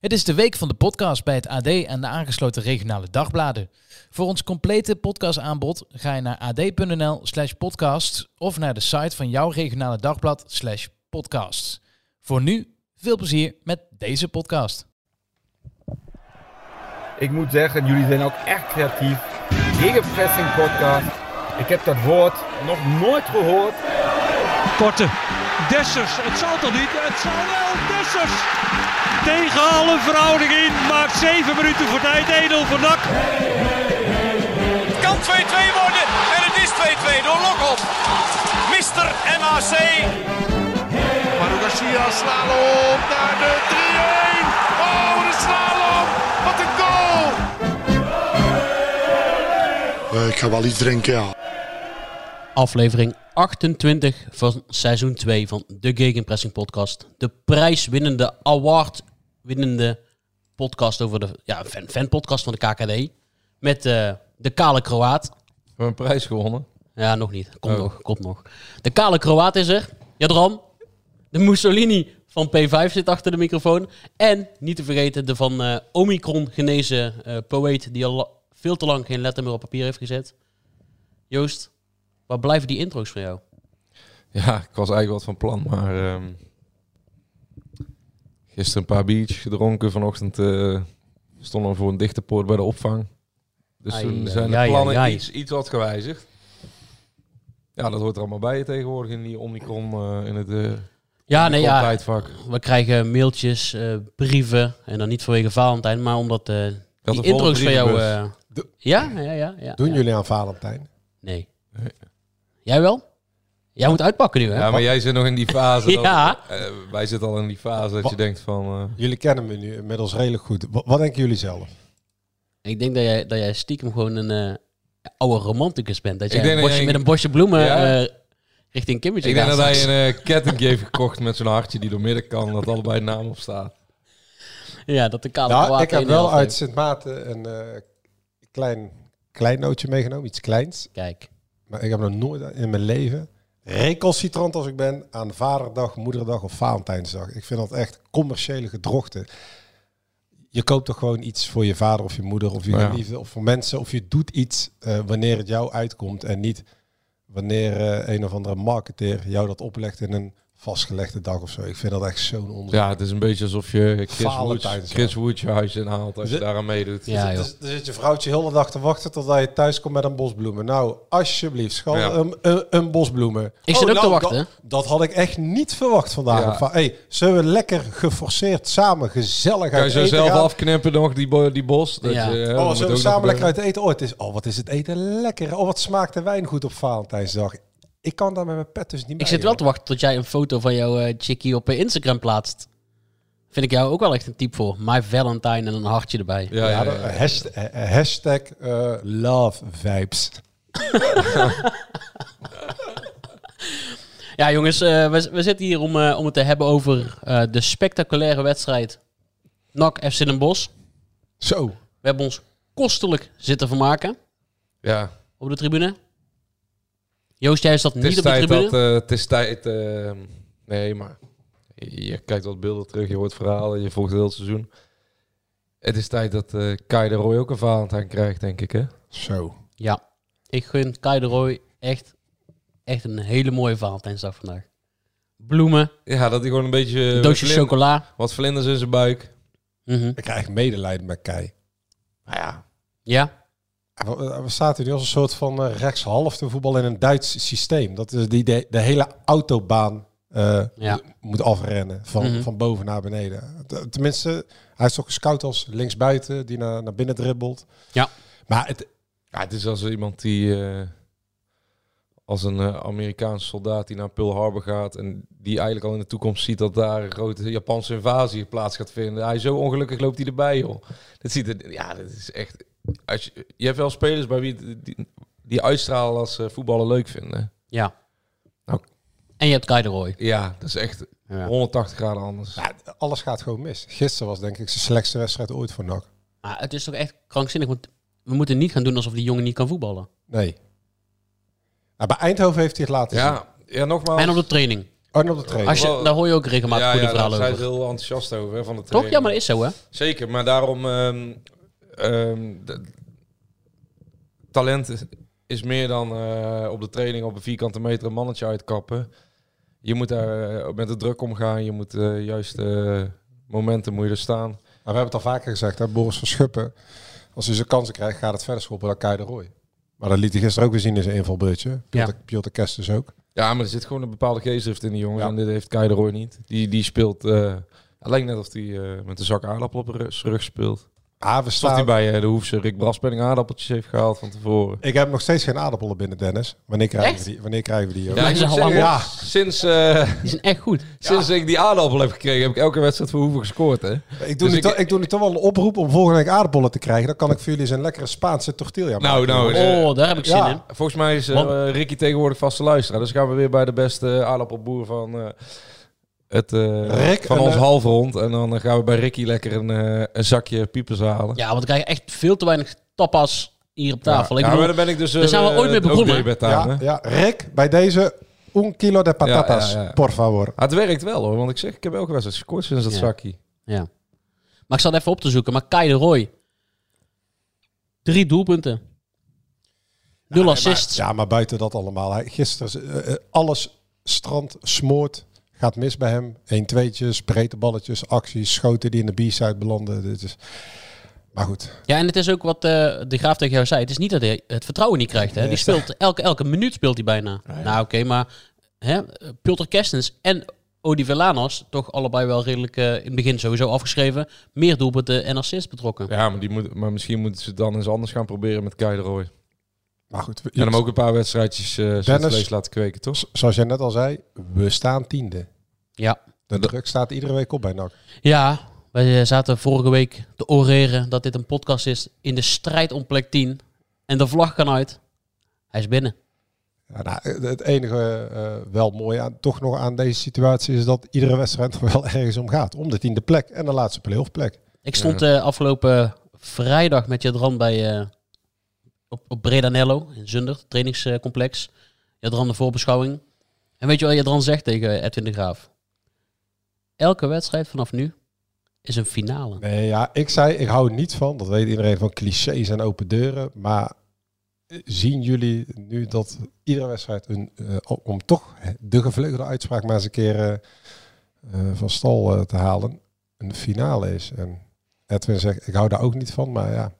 Het is de week van de podcast bij het AD en de aangesloten regionale dagbladen. Voor ons complete podcastaanbod ga je naar ad.nl slash podcast of naar de site van jouw regionale dagblad slash podcast. Voor nu, veel plezier met deze podcast. Ik moet zeggen, jullie zijn ook echt creatief. Gegenpressing podcast. Ik heb dat woord nog nooit gehoord. Korte. Dessers. Het zal toch niet? Het zal wel. Dessers. Tegen alle verhouding in. Maakt 7 minuten voor tijd. 1-0 voor NAC. Het kan 2-2 worden. En het is 2-2 door Lokop. Mister MAC. Manu Garcia slalom naar de 3-1. Oh, de slalom. Wat een goal. Eh, ik ga wel iets drinken, ja. aflevering 28 van seizoen 2 van de Gegenpressing podcast. De prijswinnende, award-winnende podcast over de ja, fan, fanpodcast van de KKD. Met eh, de kale Kroaat. We een prijs gewonnen. Ja, nog niet. Komt Oh. nog, komt nog. De kale Kroaat is er. Jadran. De Mussolini van P5 zit achter de microfoon. En, niet te vergeten, de van eh, Omicron genezen eh poëet die al veel te lang geen letter meer op papier heeft gezet. Joost, waar blijven die intro's van jou? Ja, ik was eigenlijk wat van plan, maar ehm, gisteren een paar biertjes gedronken. Vanochtend eh, stonden we voor een dichte poort bij de opvang. Dus Ai, toen ai, zijn de ai, plannen ai. Iets, iets wat gewijzigd. Ja, dat hoort er allemaal bij tegenwoordig in die Omicron eh, in het eh Ja, nee, ja. tijdvak. We krijgen mailtjes, brieven. En dan niet vanwege Valentijn, maar omdat die intro's van jou... ja, ja, ja, ja. Doen ja. jullie aan Valentijn? Nee. Nee. Jij wel? Jij moet uitpakken nu, hè? Ja, maar jij zit nog in die fase. dat- Ja. eh, wij zitten al in die fase dat je denkt van... eh, Jullie kennen me nu inmiddels redelijk goed. Wat, wat denken jullie zelf? Ik denk dat jij, dat jij stiekem gewoon een eh, oude romanticus bent. Dat jij dat bosje, jij- met een bosje bloemen Ja. eh, richting Kimmetje ik denk gaat dat hij een eh, ketting heeft gekocht met zo'n hartje die door midden kan. Dat allebei naam op staat. Ja, dat de kale Nou, Kroaat ik heb wel uit. Sint Maarten een eh, klein, klein nootje meegenomen. Iets kleins. Kijk. Maar ik heb nog nooit in mijn leven, recalcitrant als ik ben, aan Vaderdag, Moederdag of Valentijnsdag. Ik vind dat echt commerciële gedrochten. Je koopt toch gewoon iets voor je vader of je moeder of je Ja. geliefde of voor mensen. Of je doet iets eh, wanneer het jou uitkomt en niet wanneer eh, een of andere marketeer jou dat oplegt in een vastgelegde dag of zo. Ik vind dat echt zo'n onzin. Ja, het is een beetje alsof je Chris Woods, Valentijnsdag. Chris Woods je huis inhaalt als je daaraan meedoet. Ja. Dus, dus zit je vrouwtje heel de dag te wachten totdat je thuis komt met een bos bloemen. Nou, alsjeblieft, schat, Ja. een, een, een bos bloemen. Ik zit ook nou, te wachten. Dat, dat had ik echt niet verwacht vandaag. Ja. Van, hey, zullen we lekker geforceerd samen gezellig Kan je uit zo zelf gaan? afknippen nog, die, bo- die bos? Dat Ja. je, Oh, zullen we ook samen lekker uit eten? Oh, het is, oh, wat is het eten lekker. Oh, wat smaakt de wijn goed op Valentijnsdag. Ik kan daar met mijn pet dus niet Ik bij. zit wel joh. te wachten tot jij een foto van jouw eh, chickie op eh, Instagram plaatst. Vind ik jou ook wel echt een type voor. My Valentine en een hartje erbij. Ja, Ja, ja, dat- ja. hashtag, eh, hashtag eh, love vibes. Ja, jongens, we, we zitten hier om, eh, om het te hebben over eh, de spectaculaire wedstrijd NAC FC Den Bosch. Zo. We hebben ons kostelijk zitten vermaken Ja, op de tribune. Joost, jij zat het niet op de tijd tribune. dat... eh, het is tijd... eh, nee, maar... Je, kijkt wat beelden terug, je hoort verhalen, je volgt heel het seizoen. Het is tijd dat eh Kai de Roy ook een Valentijn krijgt, denk ik, hè? Zo. Ja, ik gun Kai de Roy echt, echt een hele mooie Valentijnsdag vandaag. Bloemen, Ja, dat hij gewoon een beetje... een doosje chocola. Wat vlinders in zijn buik. Mhm. Ik krijg medelijden met Kei. Nou ja, Ja, We, we zaten nu als een soort van uh, rechtshalfte voetbal in een Duits systeem. Dat is die de, de hele autobaan eh, Ja. moet afrennen van, Mhm. van boven naar beneden. Tenminste, hij is toch gescout als linksbuiten die naar, naar binnen dribbelt. Ja. Maar het, Ja, het is als iemand die eh, als een eh, Amerikaanse soldaat die naar Pearl Harbor gaat en die eigenlijk al in de toekomst ziet dat daar een grote Japanse invasie plaats gaat vinden. Hij zo ongelukkig loopt hij erbij, joh. Dat ziet er, ja, dat is echt. Als je, je hebt wel spelers bij wie die, die uitstralen als ze voetballen leuk vinden. Ja. Nou. En je hebt Kai de Roy. Ja, dat is echt Ja. 180 graden anders. Ja, alles gaat gewoon mis. Gisteren was denk ik zijn slechtste wedstrijd ooit voor NAC. Maar het is toch echt krankzinnig, want we moeten niet gaan doen alsof die jongen niet kan voetballen. Nee. Nou, bij Eindhoven heeft hij het laten zien. Ja, ja, nogmaals. En op de training. Oh, en op de training. Als je, daar hoor je ook regelmatig ja, goede ja, daar verhalen zijn over. ze heel enthousiast over hè, van de Toch? training. Ja, maar dat is zo, hè? Zeker, maar daarom... ehm, ehm, de- talent is, meer dan eh, op de training op een vierkante meter een mannetje uitkappen. Je moet daar eh, met de druk omgaan. Je moet eh juist eh, momenten moet je er staan. Maar we hebben het al vaker gezegd, hè, Boris van Schuppen. Als hij zijn kansen krijgt, gaat het verder schoppen dan Kai de Roy. Maar dat liet hij gisteren ook weer zien in zijn invalbeurtje. Piotr, Piotr Kest dus ook. Ja, maar er zit gewoon een bepaalde geestdrift in die jongen. Ja. En dit heeft Kai de Roy niet. Die, die speelt... eh alleen net of hij eh, met een zak aardappel op zijn rug speelt. Ah, we hij staan... bij eh, de Hoefse Rick Braspenning aardappeltjes heeft gehaald van tevoren. Ik heb nog steeds geen aardappelen binnen, Dennis. Wanneer krijgen, Echt? we die, wanneer krijgen we die? Ja, op. sinds, eh, Die zijn echt goed. sinds ik die aardappel heb gekregen, heb ik elke wedstrijd voor Hoeven gescoord. Hè? Ik doe, Dus nu ik- toch- ik doe nu toch wel een oproep om volgende week aardappelen te krijgen. Dan kan ik voor jullie zo'n lekkere Spaanse tortilla Nou, maken. nou, eh, Oh, daar heb ik zin ja. in. Volgens mij is eh, Ricky tegenwoordig vaste luisteraar. Dus gaan we weer bij de beste aardappelboer van, eh, het, eh, Rick, van ons eh, halfrond. En dan eh, gaan we bij Ricky lekker een, eh, een zakje piepers halen. Ja, want we krijgen echt veel te weinig tapas hier op tafel. Ja, Ik ja, bedoel, maar daar ben ik dus daar zijn we ooit mee begonnen. Ja, ja, Rick, bij deze un kilo de patatas, Ja, ja, ja. por favor. Ah, het werkt wel hoor, want ik zeg, ik heb elke wedstrijd gescoord sinds dat Ja. zakje. Ja. Maar ik zat even op te zoeken. Maar Kai de Roy. Drie doelpunten. Nul. Maar, ja, maar buiten dat allemaal. Hij, gisteren, alles strand, smoort, gaat mis bij hem. 1 tweetjes, breedte balletjes, acties, schoten die in de B-side belanden. Dit is... Maar goed, Ja, en het is ook wat eh, de Graaf tegen jou zei. Het is niet dat hij het vertrouwen niet krijgt. Hè? Nee, Die speelt elke, elke minuut speelt hij bijna. Nou, oké, maar hè, Piotr Kerstens en Odi Velanas, toch allebei wel redelijk eh, in het begin sowieso afgeschreven. Meer doelpunten en assists betrokken. Ja, maar, die moet, maar misschien moeten ze het dan eens anders gaan proberen met Kai de Roy. Maar goed. En hem ook een paar wedstrijdjes uh, Dennis- vlees laten kweken, toch? Zoals jij net al zei, we staan tiende. Ja. De druk staat iedere week op bij NAC. Ja, wij eh, zaten vorige week te oreren dat dit een podcast is in de strijd om plek 10. En de vlag kan uit. Hij is binnen. Ja, nou, het enige eh, wel mooi aan, toch nog aan deze situatie is dat iedere wedstrijd er wel ergens om gaat. Om de tiende plek en de laatste playoff plek. Ik stond eh, afgelopen vrijdag met Jadran bij, eh, op, op Bredanello in Zundert, trainingscomplex. Jadran de voorbeschouwing. En weet je wat Jadran zegt tegen Edwin de Graaf? Elke wedstrijd vanaf nu is een finale. Nee, ja, ik zei, ik hou niet van, dat weet iedereen, van clichés en open deuren. Maar eh, zien jullie nu dat iedere wedstrijd, een, eh, om toch de gevleugelde uitspraak maar eens een keer eh, van stal te halen, een finale is? En Edwin zegt, ik hou daar ook niet van, maar ja,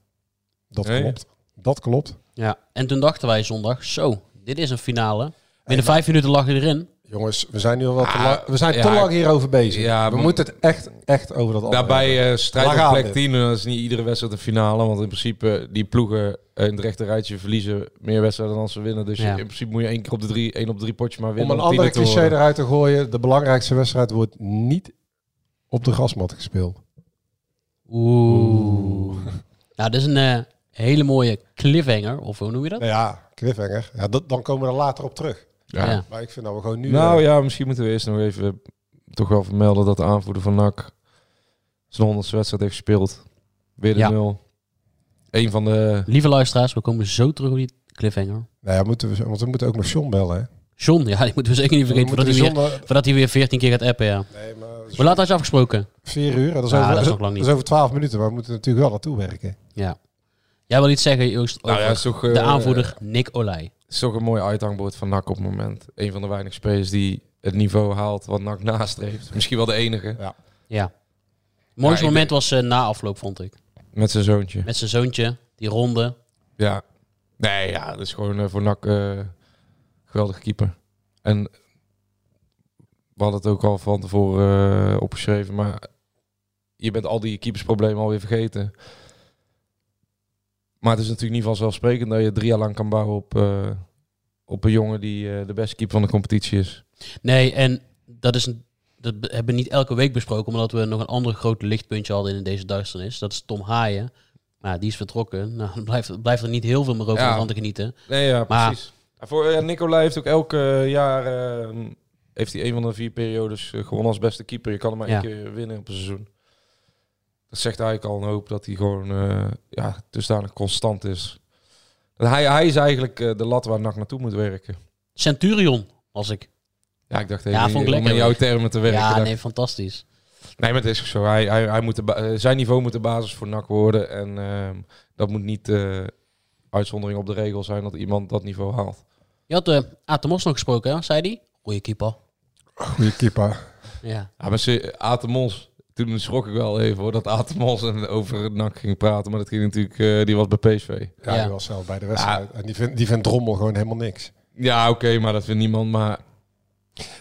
dat Nee. klopt. Dat klopt. Ja, en toen dachten wij zondag, zo, dit is een finale. Binnen vijf minuten lag je erin. Jongens, we zijn nu al wel te Ah, lang, we zijn ja, te lang hierover bezig. ja, we maar- moeten het echt, echt over dat andere hebben. Daarbij eh strijd Waar om gaan plek we? 10. Dat is niet iedere wedstrijd een finale. Want in principe, die ploegen in het rechte rijtje verliezen meer wedstrijden dan ze winnen. Dus Ja. in principe moet je één keer op de drie, één op de drie potjes maar Om winnen. een om andere tiende te cliché worden. eruit te gooien, de belangrijkste wedstrijd wordt niet op de grasmat gespeeld. Oeh. Nou, dit is een eh, hele mooie cliffhanger, of hoe noem je dat? Nou ja, cliffhanger. Ja, dat, dan komen we er later op terug. Ja. Ja. Maar ik vind dat we gewoon nu... Nou eh, ja, misschien moeten we eerst nog even toch wel vermelden dat de aanvoerder van NAC zijn honderdste wedstrijd heeft gespeeld. Weer de Ja. nul. Een van de... Lieve luisteraars, we komen zo terug op die cliffhanger. nou ja, moeten we, want we moeten ook nog John bellen. Hè? John, ja, die moeten we zeker niet vergeten, voordat moeten hij, weer, eh, voordat hij weer 14 keer gaat appen, ja. Nee, maar Hoe laat had je afgesproken? vier uur. Dat is, Ja, over, dat is nog lang niet. Dat is over twaalf minuten, maar we moeten natuurlijk wel naartoe werken. Ja. Jij wil iets zeggen, Joost, over Nou ja, toch, eh, de aanvoerder Nick Olij. is toch een mooi uithangbord van NAC op het moment. Een van de weinige spelers die het niveau haalt wat NAC nastreeft. Misschien wel de enige. Ja. Ja. Het mooiste moment was eh, na afloop, vond ik. Met zijn zoontje. Met zijn zoontje, die ronde. Ja. Nee, ja, dat is gewoon eh, voor NAC eh geweldige keeper. En we hadden het ook al van tevoren opgeschreven, maar je bent al die keepersproblemen alweer vergeten. Maar het is natuurlijk niet vanzelfsprekend dat je drie jaar lang kan bouwen op, eh, op een jongen die eh, de beste keeper van de competitie is. Nee, en dat, is een, dat hebben we niet elke week besproken, omdat we nog een ander groot lichtpuntje hadden in deze duisternis. Dat is Tom Haaien. Nou, die is vertrokken. Nou, dan blijft, blijft er niet heel veel meer over Ja. van te genieten. Nee, ja, Maar- precies. Ja, voor, ja, Nicolai heeft ook elke jaar eh, heeft hij een van de vier periodes eh, gewonnen als beste keeper. Je kan hem maar Ja. één keer winnen op een seizoen. Dat zegt eigenlijk al een hoop dat hij gewoon eh ja, dusdanig constant is. Dat Hij, hij is eigenlijk eh, de lat waar NAC naartoe moet werken. Centurion was ik. Ja, ik dacht Ja, even vond ik om in jouw termen te werken. ja, Dacht- nee, fantastisch. Nee, maar het is zo. Hij, hij, hij moet de eh, zijn niveau moet de basis voor NAC worden. En ehm, dat moet niet eh uitzondering op de regel zijn dat iemand dat niveau haalt. Je had uh, Atemos nog gesproken, hè? zei hij? Goeie keeper. Goeie keeper. Ja. Ja, maar ze, Atemos, toen schrok ik wel even hoor, dat Atemos en over het NAC ging praten. Maar dat ging natuurlijk, eh, die was bij PSV. Ja, Ja. die was zelf bij de wedstrijd. En die vindt, die vindt Drommel gewoon helemaal niks. Ja, oké, maar dat vindt niemand. Maar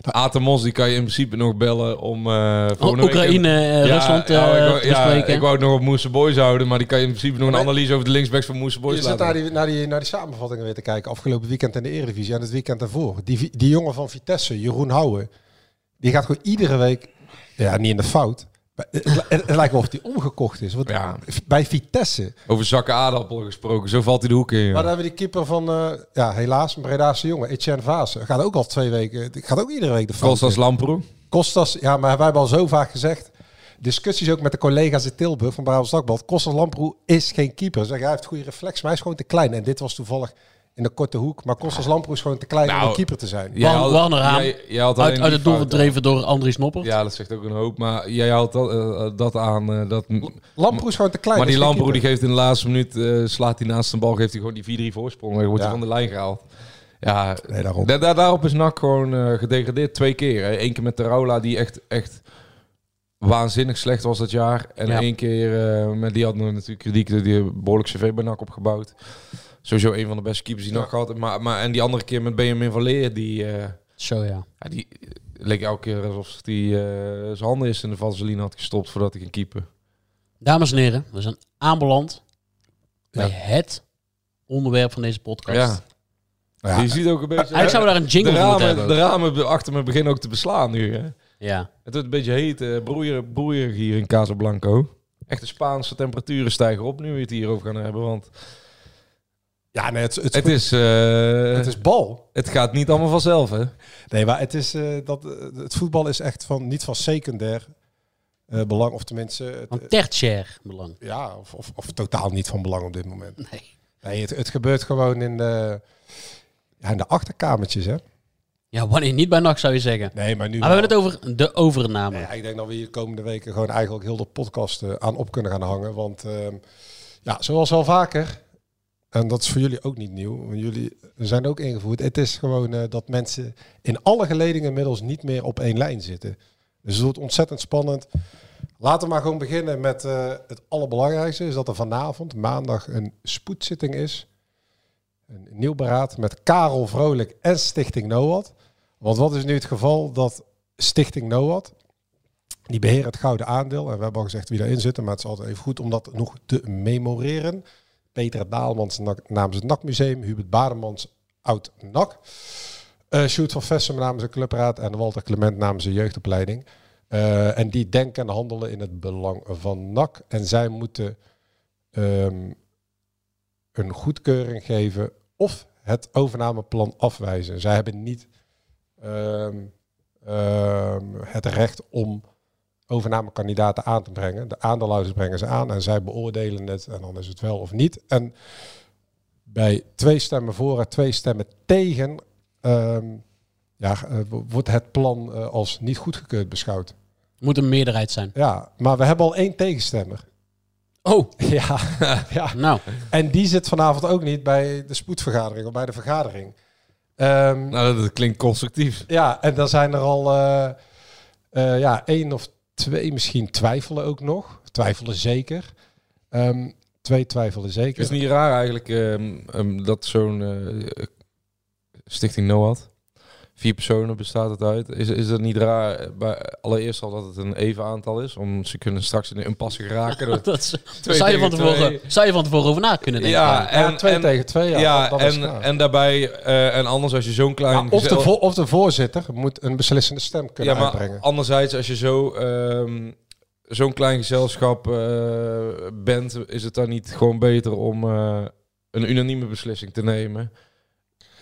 Atemos, die kan je in principe nog bellen om... eh volgende week- Oekraïne, eh, Ja, Rusland ja, eh, ik, wou, te ja, ik wou het nog op Moese Boys houden, maar die kan je in principe nog een Nee. analyse over de linksbacks van Moese Boys Je zit laten naar die, naar, die, naar die samenvattingen weer te kijken. Afgelopen weekend in de Eredivisie en het weekend daarvoor. Die, die jongen van Vitesse, Jeroen Houwen. Die gaat gewoon iedere week... Ja, niet in de fout. Het, lijkt wel of hij omgekocht is. Want Ja. Bij Vitesse. Over zakken aardappelen gesproken, zo valt hij de hoek in. ja. Maar dan hebben we die keeper van... eh, ja, helaas, een Bredaanse jongen. Etienne Vaassen. Gaat ook al twee weken... die Gaat ook iedere week de fout Kostas. Lamproe. Kostas, ja, maar wij hebben al zo vaak gezegd. Discussies ook met de collega's in Tilburg van Brabants Dagblad. Kostas Lamproe is geen keeper. Zeg, hij heeft goede reflex, maar hij is gewoon te klein. En dit was toevallig in de korte hoek. Maar Kostas Lamproe is gewoon te klein om Nou, een keeper te zijn. Jij Wan- had- jij- jij had uit, uit die het doel gedreven door Andries Nopper. Ja, dat zegt ook een hoop. Maar jij houdt dat, eh, dat aan. eh, dat, Lamproe is gewoon te klein. maar die Lamproe die geeft in de laatste minuut, eh, slaat hij naast de bal, geeft hij gewoon die 4-3 voorsprong. Dan wordt hij Ja. van de lijn gehaald. Ja, Nee, daarom. da- da- daarop is NAC gewoon eh, gedegradeerd twee keer. hè. Eén keer met Taraula, die echt, echt waanzinnig slecht was dat jaar. En Ja. één keer, eh, met die had nog natuurlijk kritiek, die een behoorlijk cv bij NAC opgebouwd. Sowieso een van de beste keepers die Ja. NAC had. Maar, maar, en die andere keer met Benjamin van Leer, die... eh, Zo ja. ja, die leek elke keer alsof hij eh, zijn handen eerst in de vaseline had gestopt voordat hij ging keeper. Dames en heren, we zijn aanbeland bij Ja. het onderwerp van deze podcast. Ja. Ja, je ziet ook een beetje... Eigenlijk zouden we daar een jingle de ramen, hebben. de ramen achter me beginnen ook te beslaan nu. Hè. Ja. Het wordt een beetje heet, eh broeier, broeier hier in Casablanco. Echt de Spaanse temperaturen stijgen op nu we het hierover gaan hebben. Want ja, nee, het, het, het is, eh, het is bal. het gaat niet allemaal vanzelf, hè? Nee, maar het, is, eh, dat, eh, het voetbal is echt van, niet van secundair eh, belang. Of tenminste, het, Van tertiair belang. ja, of, of, of totaal niet van belang op dit moment. Nee. Nee, het, het gebeurt gewoon in de, ja, in de achterkamertjes, hè? Ja, wanneer niet bij nacht zou je zeggen. Nee, maar nu. Maar we wel. hebben het over de overname. Nee, ja, ik denk dat we hier de komende weken gewoon eigenlijk heel de podcast eh, aan op kunnen gaan hangen. Want ehm, ja, zoals al vaker, en dat is voor jullie ook niet nieuw, want jullie zijn ook ingevoerd. Het is gewoon eh, dat mensen in alle geledingen inmiddels niet meer op één lijn zitten. Dus het wordt ontzettend spannend. Laten we maar gewoon beginnen met eh, het allerbelangrijkste. Is dat er vanavond, maandag, een spoedzitting is. Een nieuw beraad met Karel Vrolijk en Stichting NOAD. Want wat is nu het geval? Dat Stichting NOAD, die beheren het gouden aandeel. En we hebben al gezegd wie daarin zitten, maar het is altijd even goed om dat nog te memoreren. Peter Daalmans na- namens het NAC-museum, Hubert Bademans, oud NAC. eh Sjoerd van Vessem namens de clubraad en Walter Clement namens de jeugdopleiding. Eh, en die denken en handelen in het belang van NAC. En zij moeten ehm, een goedkeuring geven of het overnameplan afwijzen. Zij hebben niet ehm, ehm, het recht om overnamekandidaten aan te brengen. De aandeelhouders brengen ze aan en zij beoordelen het en dan is het wel of niet. En bij twee stemmen voor en twee stemmen tegen ehm, ja, eh, wordt het plan eh, als niet goedgekeurd beschouwd. Moet een meerderheid zijn. Ja, maar we hebben al één tegenstemmer. Oh, Ja, ja. nou. en die zit vanavond ook niet bij de spoedvergadering of bij de vergadering. Ehm, Nou, dat klinkt constructief. Ja, en dan zijn er al eh, eh, ja, één of twee misschien twijfelen ook nog. Twijfelen zeker. Ehm, twee twijfelen zeker. Het is niet raar eigenlijk ehm, ehm, dat zo'n eh, stichting NOAD, vier personen bestaat het uit. Is, is het niet raar, bij, allereerst al dat het een even aantal is, om ze kunnen straks in een impasse geraken. door- Dat is- Twee zou, je van tevoren, twee. zou je van tevoren over na kunnen denken. Ja, Ja, en, twee en, tegen twee. Ja, ja, dat, dat is en, en daarbij, eh, en anders als je zo'n klein... Of, de gezel- of de voorzitter moet een beslissende stem kunnen ja, maar uitbrengen. anderzijds, als je zo ehm, zo'n klein gezelschap eh, bent, is het dan niet gewoon beter om eh, een unanieme beslissing te nemen?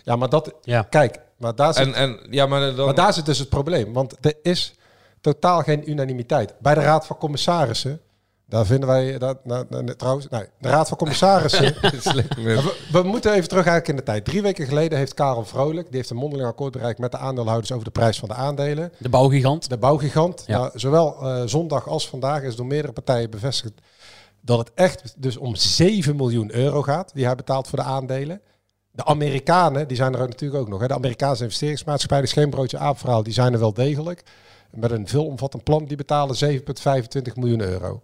Ja, maar dat... Ja. Kijk, maar daar zit, En, en ja, maar dan... maar daar zit dus het probleem. Want er is totaal geen unanimiteit. Bij de Raad van Commissarissen, daar vinden wij... Dat, nou, nou, trouwens, nee, de Raad van Commissarissen... We, we moeten even terug eigenlijk in de tijd. Drie weken geleden heeft Karel Vrolijk... die heeft een mondeling akkoord bereikt met de aandeelhouders... over de prijs van de aandelen. De bouwgigant. De bouwgigant. Ja. Nou, zowel eh, zondag als vandaag is door meerdere partijen bevestigd dat het echt dus om 7 miljoen euro gaat die hij betaalt voor de aandelen. De Amerikanen, die zijn er natuurlijk ook nog. Hè. De Amerikaanse investeringsmaatschappij, de Scheenbroodje Aapverhaal, die zijn er wel degelijk. Met een veelomvattend plan, die betalen 7,25 miljoen euro.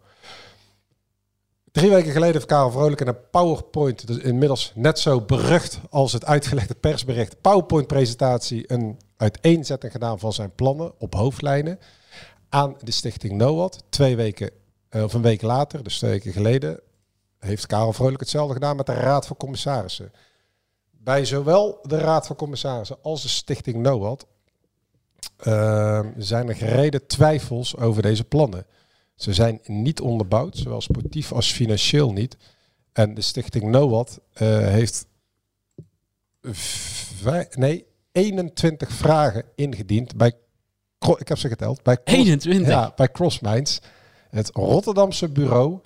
Drie weken geleden heeft Karel Vrolijk in een PowerPoint, dus inmiddels net zo berucht als het uitgelegde persbericht, PowerPoint-presentatie, een uiteenzetting gedaan van zijn plannen op hoofdlijnen aan de stichting NOAD. Twee weken, eh, of een week later, dus twee weken geleden, heeft Karel Vrolijk hetzelfde gedaan met de Raad van Commissarissen. Bij zowel de Raad van Commissarissen als de stichting NOAD eh, zijn er gereden twijfels over deze plannen. Ze zijn niet onderbouwd, zowel sportief als financieel niet. En de stichting NOAD eh, heeft nee, 21 vragen ingediend bij, ik heb ze geteld, bij Cross- 21. ja, bij CrossMinds, het Rotterdamse bureau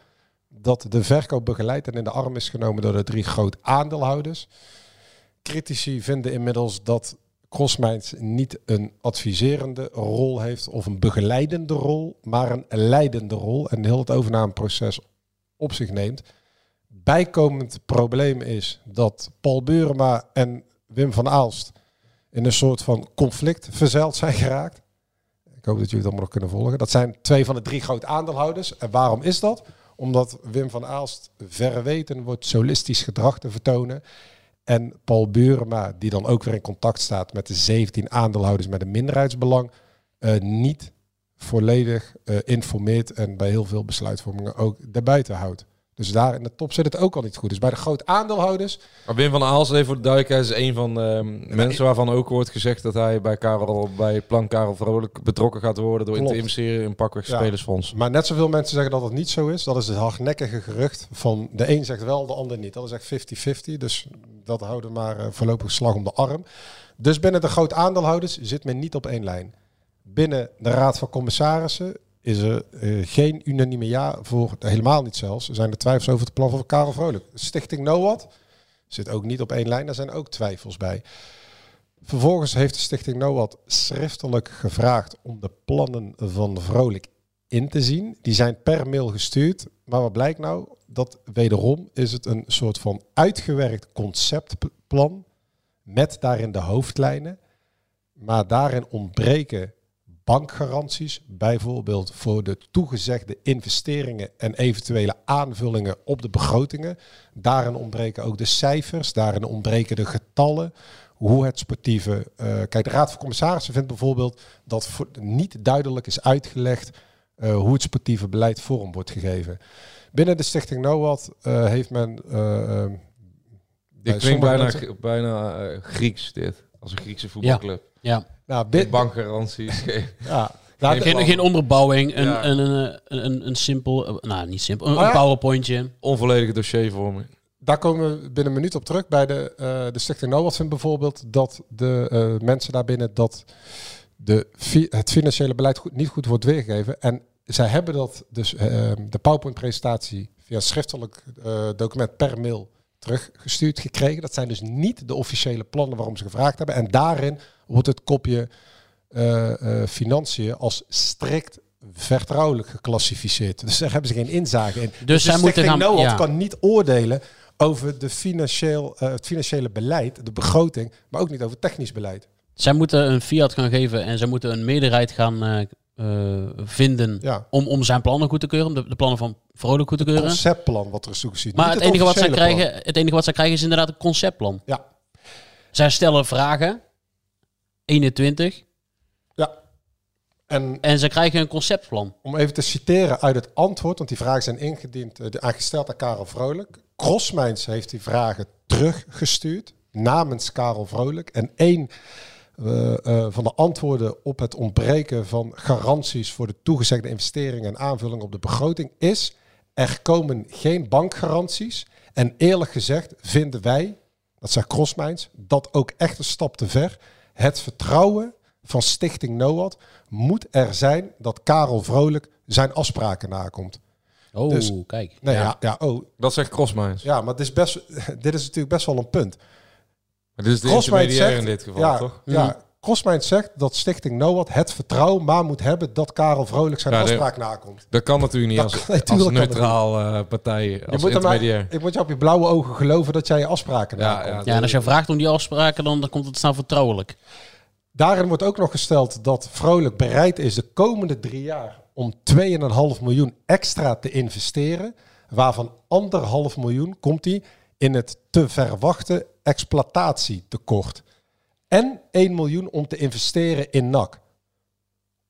dat de verkoop begeleidt en in de arm is genomen door de drie groot aandeelhouders. Critici vinden inmiddels dat CrossMinds niet een adviserende rol heeft of een begeleidende rol, maar een leidende rol en heel het overnameproces op zich neemt. Bijkomend probleem is dat Paul Beurema en Wim van Aalst in een soort van conflict verzeild zijn geraakt. Ik hoop dat jullie het allemaal nog kunnen volgen. Dat zijn twee van de drie grote aandeelhouders. En waarom is dat? Omdat Wim van Aalst verre weten wordt solistisch gedrag te vertonen. En Paul Burema, die dan ook weer in contact staat met de 17 aandeelhouders met een minderheidsbelang, eh, niet volledig eh, informeert en bij heel veel besluitvormingen ook daarbuiten houdt. Dus daar in de top zit het ook al niet goed. Dus bij de grote aandeelhouders Maar Wim van even voor de duidelijkheid, is een van de ehm, mensen waarvan ook wordt gezegd dat hij bij, Karel, bij Plan Karel Vrolijk betrokken gaat worden door in te investeren in pakweg Ja. spelersfonds. Maar net zoveel mensen zeggen dat het niet zo is. Dat is het hardnekkige gerucht van de een zegt wel, de ander niet. Dat is echt 50-50. Dus dat houden we maar eh, voorlopig slag om de arm. Dus binnen de groot aandeelhouders zit men niet op één lijn. Binnen de Raad van Commissarissen is er eh, geen unanieme ja voor, helemaal niet zelfs. Er zijn er twijfels over het plan van Karel Vrolijk. Stichting NOAD zit ook niet op één lijn. Daar zijn ook twijfels bij. Vervolgens heeft de Stichting NOAD schriftelijk gevraagd om de plannen van Vrolijk in te zien. Die zijn per mail gestuurd. Maar wat blijkt nou? Dat wederom is het een soort van uitgewerkt conceptplan met daarin de hoofdlijnen. Maar daarin ontbreken bankgaranties, bijvoorbeeld voor de toegezegde investeringen en eventuele aanvullingen op de begrotingen. Daarin ontbreken ook de cijfers, daarin ontbreken de getallen, hoe het sportieve... eh, kijk, de Raad van Commissarissen vindt bijvoorbeeld dat voor- niet duidelijk is uitgelegd eh, hoe het sportieve beleid vorm wordt gegeven. Binnen de stichting NOAD eh, heeft men... Dit klinkt bijna, bijna Grieks dit, als een Griekse voetbalclub. Ja. nou, bi- bankgaranties. geen- ja, Geen- Geen, geen onderbouwing, een, Ja. een, een, een, een, een simpel, eh, nou niet simpel, een, ja? een powerpointje. Onvolledige dossiervorming. Daar komen we binnen een minuut op terug. Bij de, eh, de Stichting NOAD vindt bijvoorbeeld dat de eh, mensen daarbinnen dat de, fi- het financiële beleid goed, niet goed wordt weergegeven. En zij hebben dat dus eh, de PowerPoint-presentatie via schriftelijk eh, document per mail teruggestuurd gekregen. Dat zijn dus niet de officiële plannen waarom ze gevraagd hebben. En daarin wordt het kopje eh, financiën als strikt vertrouwelijk geclassificeerd. Dus daar hebben ze geen inzage in. Dus zij de moeten gaan- NOAD ja. kan niet oordelen over de financieel, eh, het financiële beleid, de begroting, maar ook niet over technisch beleid. Zij moeten een fiat gaan geven en zij moeten een meerderheid gaan vinden Ja. om, om zijn plannen goed te keuren, de plannen van Vrolijk goed te keuren. Conceptplan wat er is toegezien. Maar het enige, wat zij krijgen, het enige wat zij krijgen is inderdaad een conceptplan. plan. Ja, Zij stellen vragen, 21, ja. En en ze krijgen een conceptplan. om even te citeren uit het antwoord, want die vragen zijn ingediend, eh, aangesteld aan Karel Vrolijk. Crossmijns heeft die vragen teruggestuurd namens Karel Vrolijk. En één eh, eh, van de antwoorden op het ontbreken van garanties voor de toegezegde investeringen en aanvulling op de begroting is, er komen geen bankgaranties. En eerlijk gezegd vinden wij, dat zegt Crossmijns, dat ook echt een stap te ver. Het vertrouwen van Stichting NOAD moet er zijn dat Karel Vrolijk zijn afspraken nakomt. Oh, Dus- kijk. Nee, ja. Ja, oh, Dat zegt Crossmines. ja, maar dit is, best, dit is natuurlijk best wel een punt. Maar dit is de intermediair zegt, in dit geval, ja, toch? Ja, Crossmijns zegt dat Stichting NOAD het vertrouwen maar moet hebben dat Karel Vrolijk zijn Ja, afspraak nakomt. Dat kan natuurlijk niet Dat als, kan- als neutraal eh, partij, als je moet maar, ik moet je op je blauwe ogen geloven dat jij je afspraken Ja, nakomt. ja, Ja, en als je vraagt om die afspraken, dan, dan komt het snel vertrouwelijk. Daarin wordt ook nog gesteld dat Vrolijk bereid is de komende drie jaar om 2,5 miljoen extra te investeren. Waarvan anderhalf miljoen komt hij in het te verwachten exploitatietekort. En 1 miljoen om te investeren in NAC.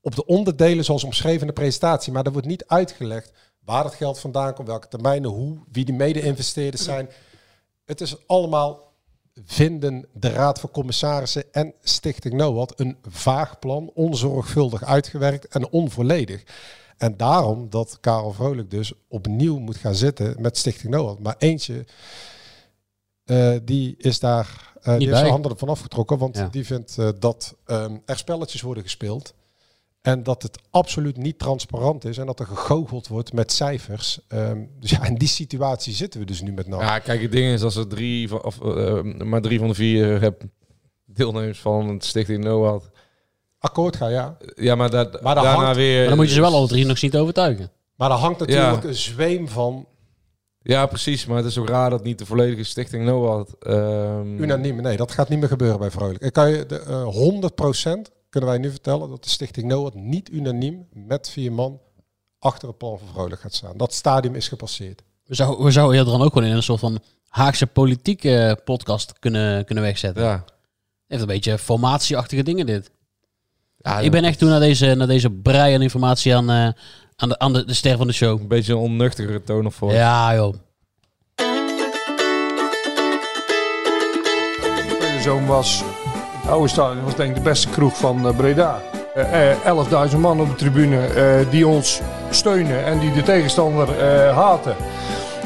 Op de onderdelen zoals omschreven in de presentatie. Maar er wordt niet uitgelegd waar het geld vandaan komt, welke termijnen, hoe, wie die mede-investeerders zijn. Het is allemaal vinden de Raad van Commissarissen en Stichting NOAD een vaag plan, onzorgvuldig uitgewerkt en onvolledig. En daarom dat Karel Vrolijk dus opnieuw moet gaan zitten met Stichting NOAD. Maar eentje, eh, die is daar, eh, die heeft zijn handen ervan afgetrokken, want Ja. die vindt eh, dat ehm, er spelletjes worden gespeeld. En dat het absoluut niet transparant is en dat er gegoocheld wordt met cijfers. Ehm, dus ja, in die situatie zitten we dus nu met NAC. Ja, kijk, het ding is als er drie van, of, eh, maar drie van de vier heb deelnemers van het Stichting NOAD. Akkoord gaan, ja. Ja, maar, dat, Maar dan daarna hangt- weer... Maar dan moet je ze wel alle drie nog zien te overtuigen. Maar er hangt natuurlijk Ja. een zweem van Ja, precies. Maar het is ook raar dat niet de volledige Stichting NOAD... ehm, unaniem. Nee, dat gaat niet meer gebeuren bij Vrolijk. Ik kan je de, eh 100% kunnen wij nu vertellen dat de Stichting NOAD niet unaniem met vier man achter het plan van Vrolijk gaat staan. Dat stadium is gepasseerd. We zouden we zouden je dan ook gewoon in een soort van Haagse politieke podcast kunnen, kunnen wegzetten. Ja. Heeft een beetje formatieachtige dingen dit. ja ik ben echt toen naar deze, naar deze brei aan informatie aan, eh, aan, de, aan de, de ster van de show. Een beetje een onnuchtigere toon of voor. Ja, joh. Zoon was, het oude stadion was denk ik de beste kroeg van eh, Breda. Eh, eh, 11.000 man op de tribune eh, die ons steunen en die de tegenstander eh, haten.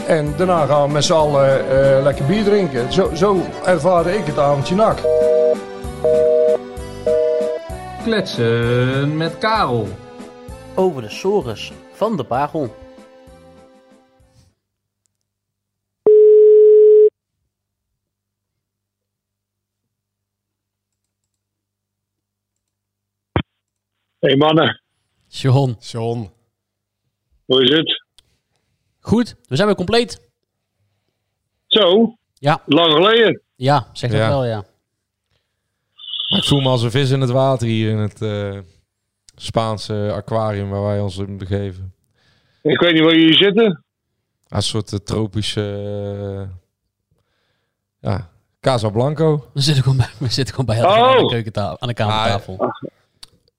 En daarna gaan we met z'n allen eh, lekker bier drinken. Zo, zo ervaarde ik het avondje nak. Kletsen met Karel. Over de sores van de Pagel. Hey mannen, John. John. hoe is het? Goed, we zijn weer compleet. Zo, Ja, lang geleden. ja zeg dat Ja. wel, ja. Maar ik voel me als een vis in het water hier in het eh, Spaanse aquarium waar wij ons in begeven. Ik weet niet waar jullie zitten. Een soort eh, tropische... eh, ja, Casablanco. We zitten gewoon bij, we zitten gewoon bij Oh. aan de keukentafel, aan de kamertafel.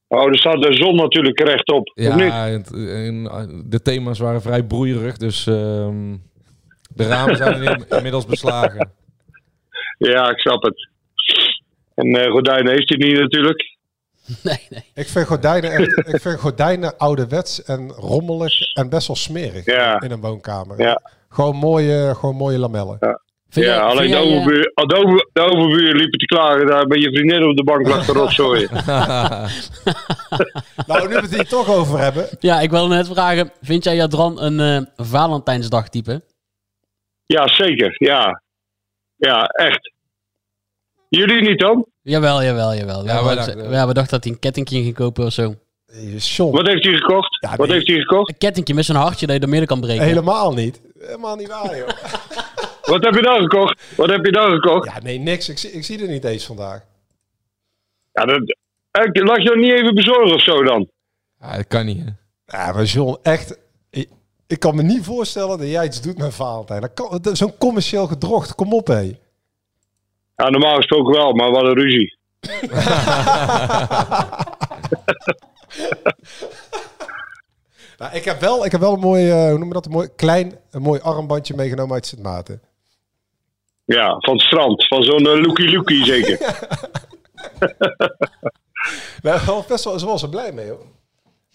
Oh, er staat de zon natuurlijk rechtop, of niet? Ja, het- en, de thema's waren vrij broeierig, dus ehm, de ramen zijn in- inmiddels beslagen. Ja, ik snap het. En eh gordijnen heeft hij niet natuurlijk. Nee, nee. Ik vind gordijnen, echt, ik vind gordijnen ouderwets en rommelig en best wel smerig Ja. in een woonkamer. Ja. Gewoon mooie, gewoon mooie lamellen. Vind ja, jij- alleen vind de, eh, overbuur, de, over, de overbuur liepen te klagen daar bij je vriendin op de bank lag te rotzooien. Nou, nu we het hier toch over hebben. Ja, ik wil net vragen, vind jij Jadran een eh Valentijnsdag type? Ja, zeker. Ja. Ja, echt. Jullie niet dan? Jawel, jawel, jawel. Ja, wij we, dachten- ja, we dachten dat hij een kettingje ging kopen of zo. John, Wat heeft hij gekocht? Ja, Wat nee. heeft hij gekocht? Een kettingje met zo'n hartje dat je er midden kan breken. helemaal niet. Helemaal niet waar, joh. Wat heb je dan gekocht? Wat heb je dan gekocht? Ja, nee, niks. Ik, zie- ik zie er niet eens vandaag. Ja, dat, eh, laat je dat niet even bezorgen of zo dan? Ja, dat kan niet, hè. Ja, maar John, echt... Ik, ik kan me niet voorstellen dat jij iets doet met Valentijn. Zo'n commercieel gedrocht. Kom op, hé. Ja, normaal gesproken wel, maar wat een ruzie. Nou, ik heb wel, ik heb wel een mooi, eh, hoe noem je dat, een mooi klein, een mooi armbandje meegenomen uit Sint Maarten. Ja, van het strand. Van zo'n uh, lookie lookie zeker. Nou, wel best wel, ze was er blij mee hoor.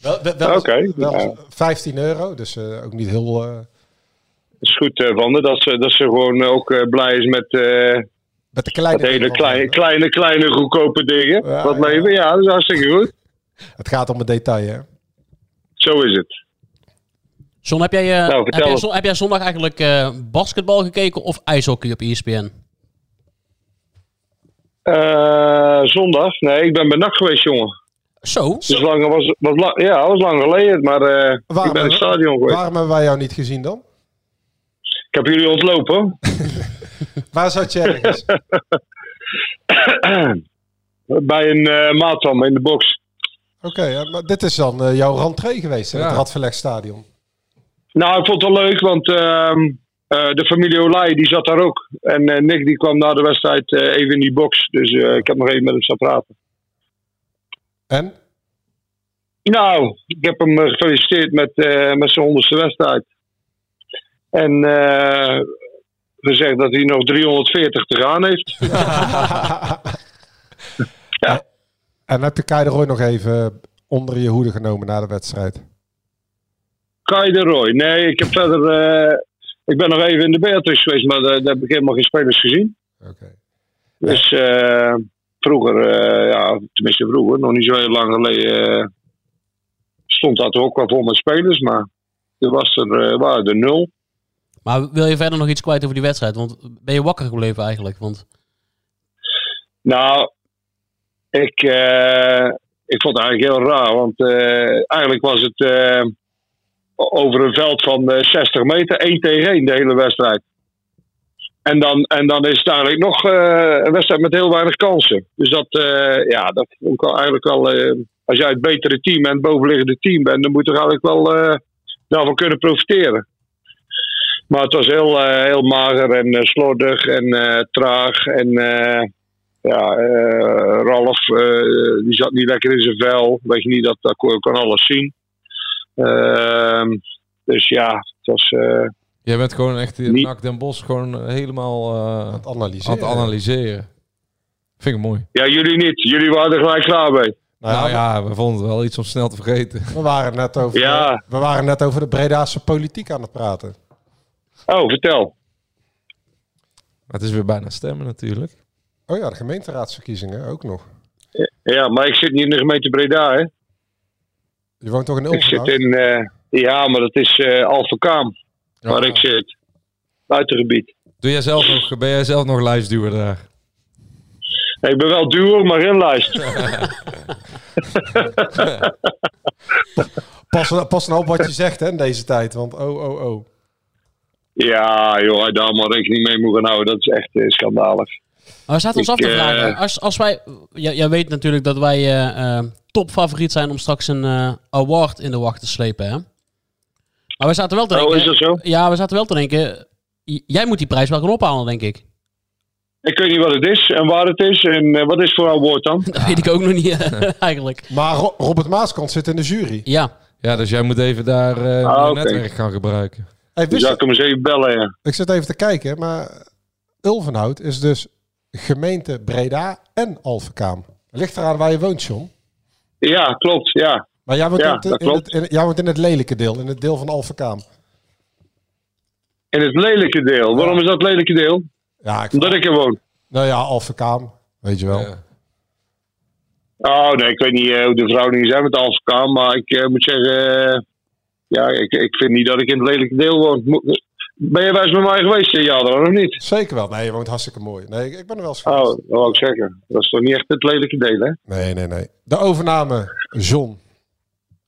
Wel, wel, wel, Oké, wel ja. 15 euro, dus eh, ook niet heel... eh, Het is goed eh, van dat ze, dat ze gewoon ook eh, blij is met, eh met de kleine... met hele dingen. kleine, kleine, kleine, goedkope dingen. Ja, Wat leven, ja, dat is hartstikke goed. Het gaat om het detail, hè? Zo is het. John, heb jij, eh, Nou, heb, jij, heb zondag eigenlijk eh, basketbal gekeken of ijshockey op ESPN? Eh, zondag? Nee, ik ben bij NAC geweest, jongen. Zo? Dus lang, was, was, la- ja, was lang geleden, maar eh, ik ben in het stadion geweest. Waarom hebben wij jou niet gezien dan? Ik heb jullie ontlopen. Waar zat je ergens? bij een eh maat van me in de box. Oké, ja, maar dit is dan eh, jouw rentree geweest in Ja. het Radverleg Stadion. Nou, ik vond het wel leuk, want ehm, eh, de familie Olij die zat daar ook. En eh, Nick die kwam na de wedstrijd eh, even in die box. Dus eh, ik heb nog even met hem staan praten. En? Nou, ik heb hem gefeliciteerd met, eh, met zijn honderdste wedstrijd. En eh, gezegd dat hij nog 340 te gaan heeft. En heb je Kai de Roy nog even onder je hoede genomen na de wedstrijd? Kai de Roy. Nee, ik heb verder. eh, ik ben nog even in de Beatrix geweest, maar daar, daar heb ik helemaal geen spelers gezien. Dus eh, vroeger, eh, ja, tenminste vroeger, nog niet zo heel lang geleden, stond dat ook wel vol met spelers, maar er was er, waren er nul. Maar wil je verder nog iets kwijt over die wedstrijd? Want ben je wakker gebleven eigenlijk? Want Nou, ik, eh, ik vond het eigenlijk heel raar, want eh, eigenlijk was het eh, over een veld van eh, 60 meter, 1 tegen 1 de hele wedstrijd. En dan, en dan is het eigenlijk nog een wedstrijd met heel weinig kansen. Dus dat, ja, dat vond ik eigenlijk wel. als jij het betere team en het bovenliggende team bent, dan moet je er eigenlijk wel daarvan kunnen profiteren. Maar het was heel, eh, heel mager en eh, slordig en eh, traag. En eh, ja, eh, Ralf, eh, die zat niet lekker in zijn vel. Weet je niet, dat, dat kon, kon alles zien. Ehm, dus ja, het was. eh, Jij bent gewoon echt in Niet- NAC Den Bosch gewoon helemaal eh, aan, het analyseren. aan het analyseren. Vind ik mooi. ja, jullie niet. Jullie waren er gelijk klaar mee. Nou, ja, we vonden het wel iets om snel te vergeten. We waren net over, Ja. we waren net over de Bredaanse politiek aan het praten. Oh, vertel. Maar het is weer bijna stemmen natuurlijk. Oh ja, de gemeenteraadsverkiezingen ook nog. Ja, maar ik zit niet in de gemeente Breda, hè? Je woont toch in Ik zit Ulvenhout? in. eh, ja, maar dat is eh Alphenkaam. Waar ik zit. Buitengebied. Doe jij zelf nog, ben jij zelf nog lijstduwer daar? Nee, ik ben wel duur, maar geen lijst. Pas, pas nou op wat je zegt hè, in deze tijd, want oh, oh, oh. Ja, joh, hij daar maar rekening mee moet gaan houden. Dat is echt eh, schandalig. Maar we zaten ons Ik, af te eh, vragen. Als, als wij, jij, jij weet natuurlijk dat wij eh, topfavoriet zijn om straks een eh, award in de wacht te slepen. Hè? Maar we zaten wel te Oh, denken. is dat zo? Ja, we zaten wel te denken. Jij moet die prijs wel gaan ophalen, denk ik. Ik weet niet wat het is en waar het is. En wat is voor een woord dan? Dat weet ik ook nog niet eigenlijk. Maar Ro- Robert Maaskant zit in de jury. Ja. Ja, dus jij moet even daar Ah, je oké. netwerk gaan gebruiken. Hey, Dus hem eens even bellen, ja. ik zit even te kijken, maar Ulvenhout is dus gemeente Breda en Alphenkaam. Ligt eraan waar je woont, John. Ja, klopt, ja. Maar jij woont, Ja, in, het, in, het, in, jij woont in het lelijke deel, in het deel van Alphenkaam. In het lelijke deel. Waarom is dat lelijke deel? Ja, ik Omdat ik er woon. Nou ja, Alphenkaam, weet je wel. Ja. Oh, nee, ik weet niet eh, hoe de verhoudingen zijn met Alphenkaam. Maar ik eh, moet zeggen... eh, ja, ik, ik vind niet dat ik in het lelijke deel woon. Ben je wel eens met mij geweest, eh, ja, dan of niet? Zeker wel. Nee, je woont hartstikke mooi. Nee, ik ik ben er wel eens Oh, geweest. dat wou ik zeggen. Dat is toch niet echt het lelijke deel, hè? Nee, nee, nee. De overname, John.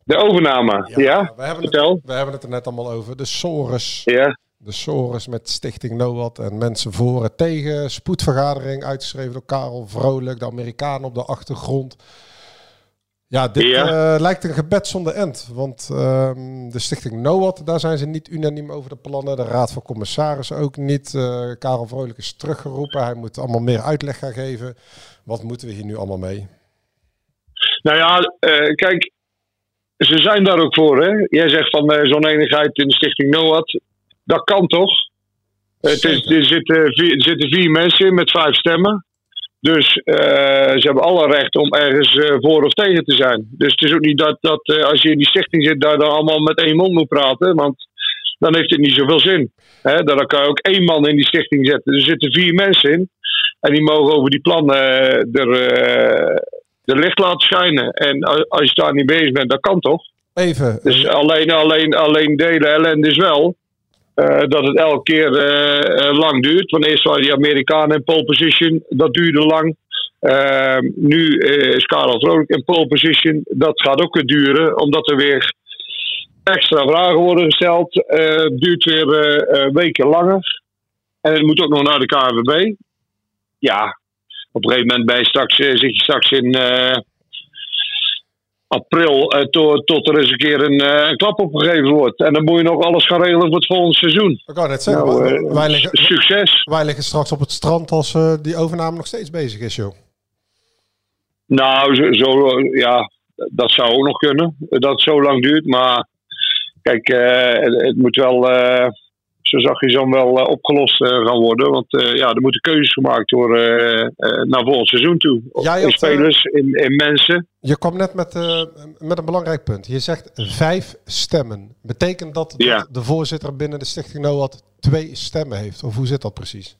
De overname, ja? We hebben, het, we hebben het er net allemaal over. De Sores. Ja. De Sores met Stichting NOAD en mensen voor en tegen. Spoedvergadering uitgeschreven door Karel Vrolijk. De Amerikanen op de achtergrond. Ja, dit Ja. eh, lijkt een gebed zonder end. Want ehm, de Stichting NOAD, daar zijn ze niet unaniem over de plannen. De Raad van Commissarissen ook niet. Eh, Karel Vrolijk is teruggeroepen. Hij moet allemaal meer uitleg gaan geven. Wat moeten we hier nu allemaal mee? Nou ja, eh, kijk, ze zijn daar ook voor, hè? Jij zegt van zo'n enigheid in de Stichting NOAD. Dat kan toch? Het is, er, zitten vier, er zitten vier mensen in met vijf stemmen. Dus eh, ze hebben alle recht om ergens eh, voor of tegen te zijn. Dus het is ook niet dat, dat eh, als je in die stichting zit, daar dan allemaal met één mond moet praten. Want dan heeft het niet zoveel zin. Hè? Dan kan je ook één man in die stichting zetten. Er zitten vier mensen in. En die mogen over die plannen er, licht laten schijnen. En als je daar niet bezig bent, dat kan toch? Even. Dus alleen, alleen, alleen de hele ellende is wel eh, dat het elke keer eh, eh, lang duurt. Want eerst waren die Amerikanen in pole position, dat duurde lang. Nu is Karel Vrolijk in pole position, dat gaat ook weer duren, omdat er weer extra vragen worden gesteld. Het duurt weer weken langer. En het moet ook nog naar de KNVB. Ja, op een gegeven moment je straks, zit je straks in april eh, to- tot er eens een keer een, eh, een klap opgegeven wordt. En dan moet je nog alles gaan regelen voor het volgende seizoen. Ik kan net zeggen, Nou, eh, wij liggen, Succes! wij liggen straks op het strand als die overname nog steeds bezig is, joh. Nou, zo, zo, ja, dat zou ook nog kunnen. Dat het zo lang duurt. Maar kijk, het, het moet wel, zo zag je zo wel eh, opgelost eh, gaan worden. Want eh, ja, er moeten keuzes gemaakt worden naar volgend seizoen toe. Jij in spelers, in, in mensen. Je kwam net met, met een belangrijk punt. Je zegt vijf stemmen. Betekent dat Ja. dat de voorzitter binnen de Stichting NOAD twee stemmen heeft? Of hoe zit dat precies?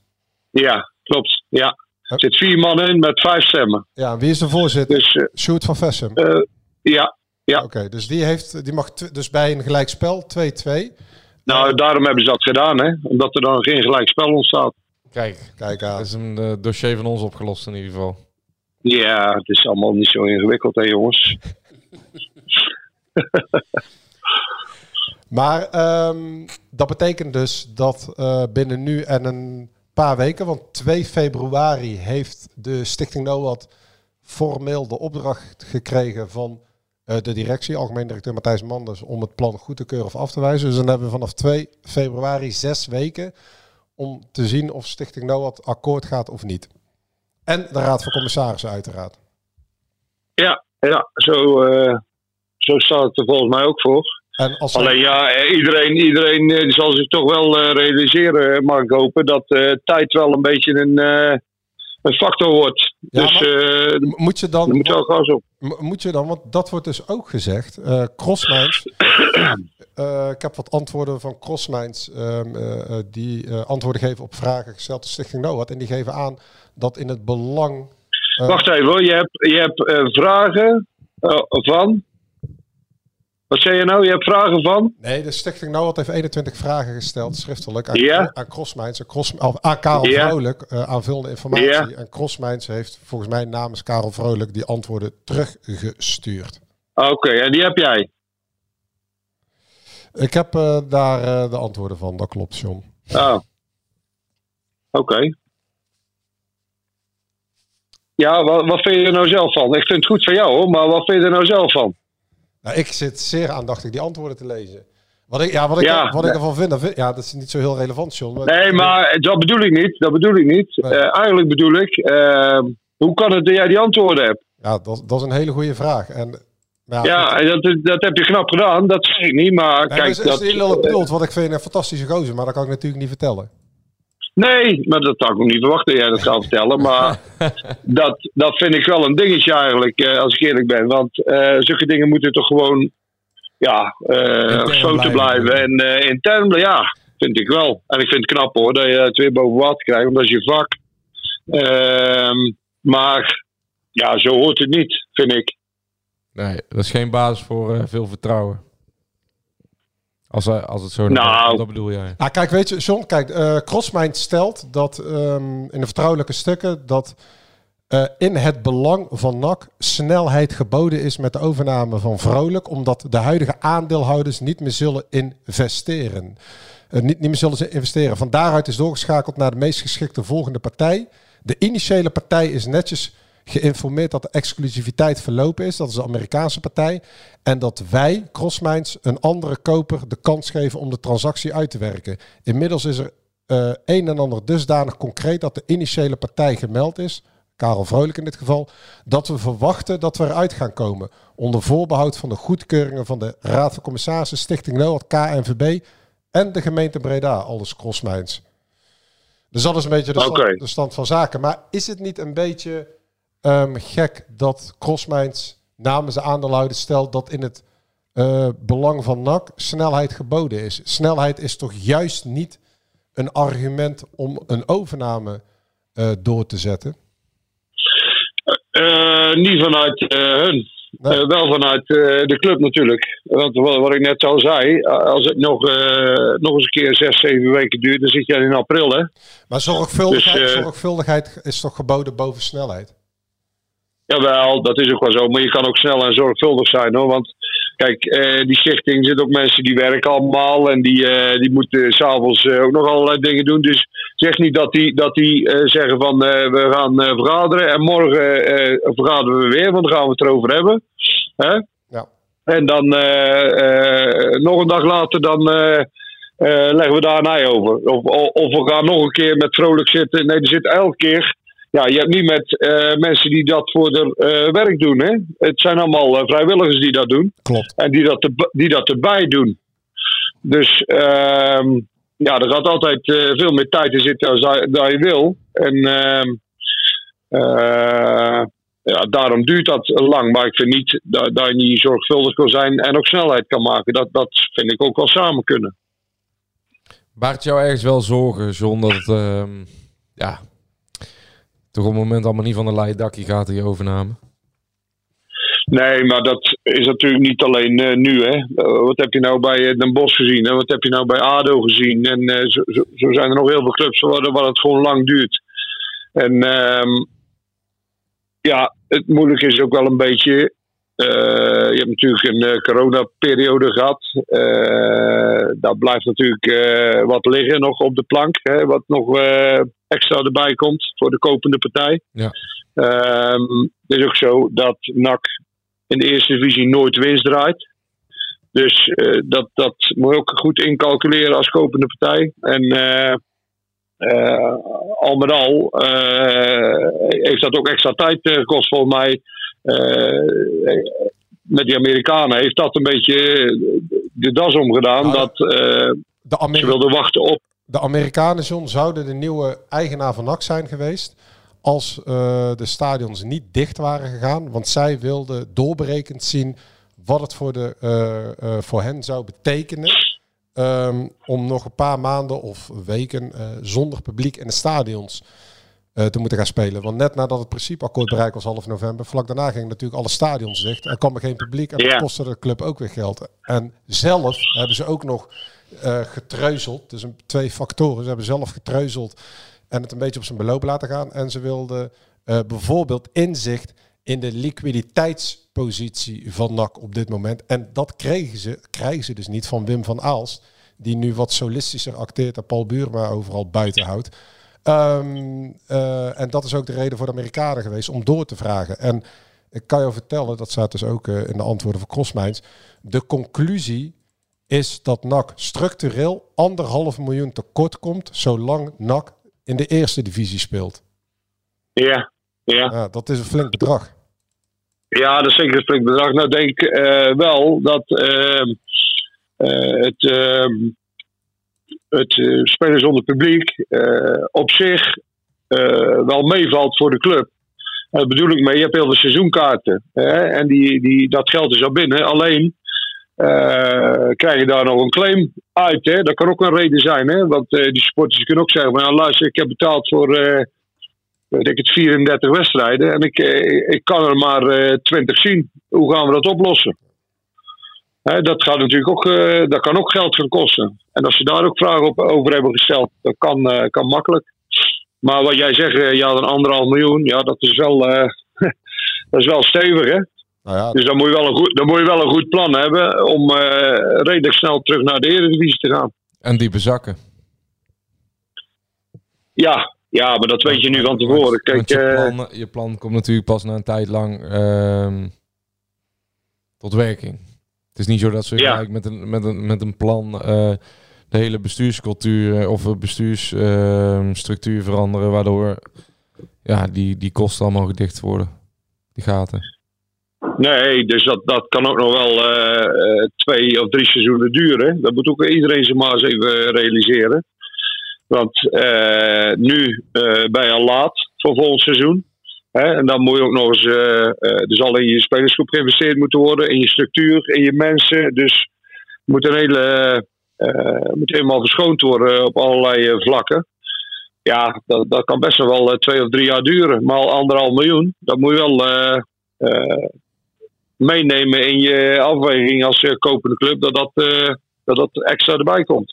Ja, klopt. Ja. Er zit vier mannen in met vijf stemmen. Ja, wie is de voorzitter? Dus Sjoerd van Vessem. ja, ja. Oké, dus die, heeft, die mag dus bij een gelijkspel 2-2. Nou, daarom hebben ze dat gedaan, hè? Omdat er dan geen gelijk spel ontstaat. Kijk, Kijk aan. dat is een eh, dossier van ons opgelost in ieder geval. Ja, het is allemaal niet zo ingewikkeld, hè, jongens. Maar ehm, dat betekent dus dat eh, binnen nu en een paar weken, want 2 februari heeft de Stichting NOAD formeel de opdracht gekregen van de directie, algemeen directeur Matthijs Manders, om het plan goed te keuren of af te wijzen. Dus dan hebben we vanaf 2 februari zes weken om te zien of Stichting NOAD akkoord gaat of niet. En de Raad van Commissarissen uiteraard. Ja, ja zo, eh, zo staat het er volgens mij ook voor. En als Alleen ja, eh, iedereen, iedereen eh, zal zich toch wel eh, realiseren, eh, mag ik hopen, dat eh, tijd wel een beetje een, eh, een factor wordt. Ja, dus eh, moet je dan, moet wel gas op. M- Moet je dan, want dat wordt dus ook gezegd. eh Crossminds. eh, ik heb wat antwoorden van Crossminds ehm, eh, eh, die antwoorden geven op vragen gesteld door Stichting NOAD. En die geven aan dat in het belang. Wacht even hoor, je hebt, je hebt vragen van. Wat zei je nou? Je hebt vragen van? Nee, de Stichting NOAD heeft 21 vragen gesteld, schriftelijk, aan, Ja. aan Cross, aan Karel Ja. Vrolijk, eh, aanvullende informatie. Ja. En Crossminds heeft volgens mij namens Karel Vrolijk die antwoorden teruggestuurd. Oké, en die heb jij. Ik heb eh, daar eh, de antwoorden van, dat klopt, John. Ah. Oké. Ja, wat, wat vind je er nou zelf van? Ik vind het goed van jou hoor, maar wat vind je er nou zelf van? Nou, ik zit zeer aandachtig die antwoorden te lezen. Wat ik, ja, wat ik, Ja. wat ik ervan vind, dat vind- ja, dat is niet zo heel relevant, John. Nee, maar dat bedoel ik niet. Dat bedoel ik niet. Nee. Eh, eigenlijk bedoel ik, eh, hoe kan het dat jij die antwoorden hebt? Ja, dat, dat is een hele goede vraag. En, ja, Ja, dat, dat heb je knap gedaan. Dat zeg ik niet, maar Nee, kijk, maar is, dat, is lullig bedoeld, want ik vind een fantastische gozer, maar dat kan ik natuurlijk niet vertellen. Nee, maar dat had ik ook niet verwacht dat jij dat gaat vertellen. Maar dat, dat vind ik wel een dingetje eigenlijk, eh, als ik eerlijk ben. Want eh, zulke dingen moeten toch gewoon ja, eh Intern gesloten blijven. En eh intern, ja, vind ik wel. En ik vind het knap hoor, dat je het weer boven water krijgt, want dat is je vak. Ehm, maar ja, zo hoort het niet, vind ik. Nee, dat is geen basis voor eh, veel vertrouwen. Als, eh, als het zo Nou. dat bedoel jij. Ah, kijk, weet je, John, kijk, eh Crossmind stelt dat ehm, in de vertrouwelijke stukken dat eh, in het belang van NAC snelheid geboden is met de overname van Vrolijk, omdat de huidige aandeelhouders niet meer zullen investeren. Niet, niet meer zullen investeren. Van daaruit is doorgeschakeld naar de meest geschikte volgende partij. De initiële partij is netjes geïnformeerd dat de exclusiviteit verlopen is. Dat is de Amerikaanse partij. En dat wij, Crossminds, een andere koper de kans geven om de transactie uit te werken. Inmiddels is er eh, een en ander dusdanig concreet dat de initiële partij gemeld is. Karel Vrolijk in dit geval, dat we verwachten dat we eruit gaan komen. Onder voorbehoud van de goedkeuringen van de Raad van Commissarissen, Stichting NOAD, KNVB en de gemeente Breda, alles Crossminds. Dus dat is een beetje de stand, Oké. de stand van zaken. Maar is het niet een beetje ehm, gek dat Crossminds namens de aandeelhouder stelt dat in het eh, belang van NAC snelheid geboden is? Snelheid is toch juist niet een argument om een overname eh, door te zetten? Eh, niet vanuit hun. Nee. Wel vanuit de club natuurlijk. Want wat, wat ik net al zei, als het nog, nog eens een keer zes, zeven weken duurt, dan zit je in april. Hè? Maar zorgvuldigheid, Dus, zorgvuldigheid is toch geboden boven snelheid? Jawel, dat is ook wel zo. Maar je kan ook snel en zorgvuldig zijn hoor. Want kijk, eh, die stichting zit ook mensen die werken allemaal. En die, eh, die moeten s'avonds eh, ook nog allerlei dingen doen. Dus zeg niet dat die, dat die zeggen van we gaan vergaderen. En morgen vergaderen we weer, want dan gaan we het erover hebben. Hè? Ja. En dan nog een dag later dan leggen we daar een ei over. Of, of, of we gaan nog een keer met vrolijk zitten. Nee, er zit elke keer ja, je hebt niet met eh, mensen die dat voor de eh, werk doen. Hè? Het zijn allemaal eh, vrijwilligers die dat doen. Klopt. En die dat, er, die dat erbij doen. Dus ehm, ja, er gaat altijd eh, veel meer tijd in zitten als dat, dat je wil. En ehm, eh, ja, daarom duurt dat lang. Maar ik vind niet dat, dat je niet zorgvuldig kan zijn en ook snelheid kan maken. Dat, dat vind ik ook wel samen kunnen. Baart jou ergens wel zorgen, John, dat het ehm, ja, op het moment allemaal niet van de leien dakje gaat, die overname? Nee, maar dat is natuurlijk niet alleen eh, nu. Hè. Eh, wat heb je nou bij eh, Den Bosch gezien? Hè? Wat heb je nou bij ADO gezien? En zo, zo, zo zijn er nog heel veel clubs waar, waar het gewoon lang duurt. En ehm, ja, het moeilijke is ook wel een beetje. Eh, je hebt natuurlijk een eh, coronaperiode gehad. Eh, daar blijft natuurlijk wat liggen nog op de plank. Hè, wat nog extra erbij komt voor de kopende partij. Ja. Ehm, het is ook zo dat NAC in de eerste divisie nooit winst draait. Dus dat, dat moet je ook goed incalculeren als kopende partij. En al met al heeft dat ook extra tijd gekost volgens mij. Eh, met die Amerikanen heeft dat een beetje de das omgedaan. Nou, dat eh, De, ze wilden wachten op. de Amerikanen, John, zouden de nieuwe eigenaar van NAC zijn geweest als eh, de stadions niet dicht waren gegaan. Want zij wilden doorberekend zien wat het voor, de, eh, eh, voor hen zou betekenen ehm, om nog een paar maanden of weken eh, zonder publiek in de stadions eh, te moeten gaan spelen. Want net nadat het principeakkoord bereikt was half november, vlak daarna gingen natuurlijk alle stadions dicht. Er kwam er geen publiek en dat kostte de club ook weer geld. En zelf hebben ze ook nog eh getreuzeld. Dus een, twee factoren. Ze hebben zelf getreuzeld en het een beetje op zijn beloop laten gaan. En ze wilden eh, bijvoorbeeld inzicht in de liquiditeitspositie van NAC op dit moment. En dat kregen ze, krijgen ze dus niet van Wim van Aalst, die nu wat solistischer acteert en Paul Buurma overal buiten houdt. Ehm, eh, en dat is ook de reden voor de Amerikanen geweest om door te vragen. En ik kan je vertellen, dat staat dus ook eh, in de antwoorden van Crossminds. De conclusie is dat NAC structureel anderhalf miljoen tekort komt, zolang NAC in de eerste divisie speelt. Ja, ja. Ja, dat is een flink bedrag. Ja, dat is zeker een flink bedrag. Nou, denk ik eh, wel dat ehm, eh, het, ehm, het eh, spelen zonder publiek eh, op zich eh, wel meevalt voor de club. Dat bedoel ik mee, je hebt heel veel seizoenkaarten. Hè, en die, die, dat geld is al binnen. Alleen krijg je daar nog een claim uit. Hè? Dat kan ook een reden zijn. Hè? Want die supporters kunnen ook zeggen: van, ja, luister, ik heb betaald voor. eh, weet ik het, 34 wedstrijden. En ik, ik kan er maar eh 20 zien. Hoe gaan we dat oplossen? Dat, gaat natuurlijk ook, eh, dat kan ook geld gaan kosten. En als ze daar ook vragen op, over hebben gesteld, dat kan, eh, kan makkelijk. Maar wat jij zegt, eh, ja, een anderhalf miljoen, ja, dat is wel, dat is wel stevig, hè? Nou ja, Dus dan moet, je wel een goed, dan moet je wel een goed plan hebben om redelijk snel terug naar de Eredivisie te gaan. En diepe zakken. Ja, ja maar dat weet je nu van tevoren. Kijk, je, plan, je plan komt natuurlijk pas na een tijd lang ehm, tot werking. Het is niet zo dat ze Ja. gelijk met een, met een, met een plan eh, de hele bestuurscultuur eh, of bestuursstructuur veranderen, waardoor ja, die, die kosten allemaal gedicht worden. Die gaten. Nee, dus dat, dat kan ook nog wel eh, eh, twee of drie seizoenen duren. Dat moet ook iedereen zich maar eens even realiseren. Want eh, nu eh, ben je al laat voor volgend seizoen. En dan moet je ook nog eens. eh, eh, er zal in je spelersgroep geïnvesteerd moeten worden, in je structuur, in je mensen. Dus moet een hele. eh, moet helemaal verschoond worden op allerlei eh, vlakken. Ja, dat, dat kan best wel eh, twee of drie jaar duren. Maar al anderhalf miljoen, dat moet je wel eh, eh, meenemen in je afweging als eh, kopende club. Dat dat, eh, dat dat extra erbij komt.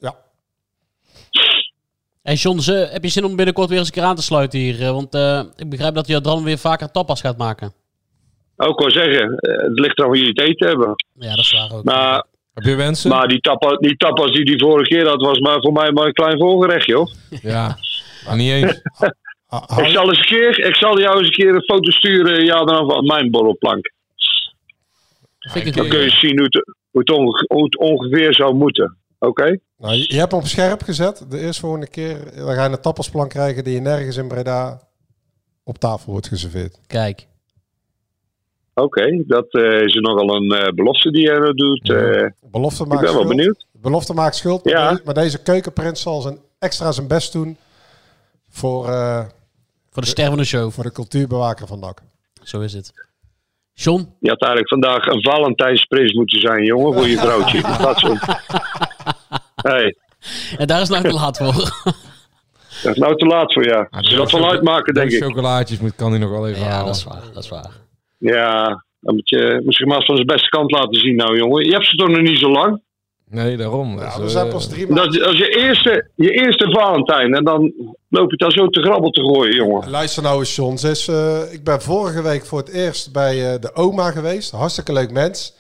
Hey John, ze- heb je zin om binnenkort weer eens een keer aan te sluiten hier? Eh, Want eh, ik begrijp dat je dan weer vaker tapas gaat maken. Ook wel zeggen, eh, het ligt er hoe je het eten hebben. Ja, dat is waar ook. Maar, Heb je wensen? maar die, tapa, die tapas die die vorige keer had, was maar voor mij maar een klein voorgerecht, joh. Ja, maar niet eens. Ik zal, eens een keer, ik zal jou eens een keer een foto sturen ja, dan van mijn borrelplank. Vind ik Dan kun je zien hoe het, hoe het ongeveer zou moeten. Oké? Nou, je, je hebt hem op scherp gezet. De eerste volgende keer dan ga je een tappasplan krijgen die je nergens in Breda op tafel wordt geserveerd. Kijk. Oké, dat eh, is nogal een eh, belofte die je er doet. eh. Belofte ik maakt ben wel benieuwd. Belofte maakt schuld. Maar, Ja. deze, maar deze keukenprins zal zijn extra zijn best doen voor, eh, Voor de ster van de show. voor de cultuurbewaker van NAC. Zo is het. John? Je had eigenlijk vandaag een Valentijnsprins moeten zijn, jongen, voor je vrouwtje. Dat zo. En daar is nou te laat voor. dat is nou te laat voor jou. Als je dat wel uitmaken, denk ik. Chocolaatjes moet, kan hij nog wel even Ja, halen. dat is waar. Dat is waar. Ja, dan moet je misschien maar van zijn beste kant laten zien, nou, jongen. Je hebt ze toch nog niet zo lang? Nee, daarom. Ja, Dus, we eh, zijn pas drie maanden. Dat, als je eerste, je eerste Valentijn, en dan loop je daar zo te grabbel te gooien, jongen. Luister nou eens, John. Ze is, eh, ik ben vorige week voor het eerst bij eh, de oma geweest. Hartstikke leuk mens.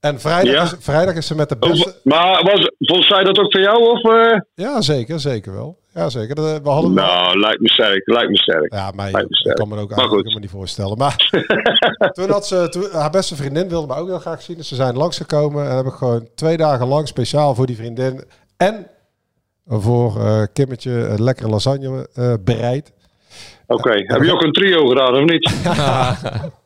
En vrijdag, Ja? is, vrijdag is ze met de Oh, beste... maar was, volgens zij dat ook voor jou? Of, eh? Ja, zeker. Zeker wel. Ja, zeker. Dat, we hadden... Nou, lijkt me sterk. Lijkt me sterk. Ja, Lijkt me ik kan me ook Maar eigenlijk helemaal niet voorstellen. Maar toen had ze, toen, haar beste vriendin wilde me ook heel graag zien. Dus ze zijn langsgekomen en heb ik gewoon twee dagen lang speciaal voor die vriendin en voor eh Kimmetje een lekkere lasagne eh, bereid. Oké, heb je ook een trio gedaan of niet?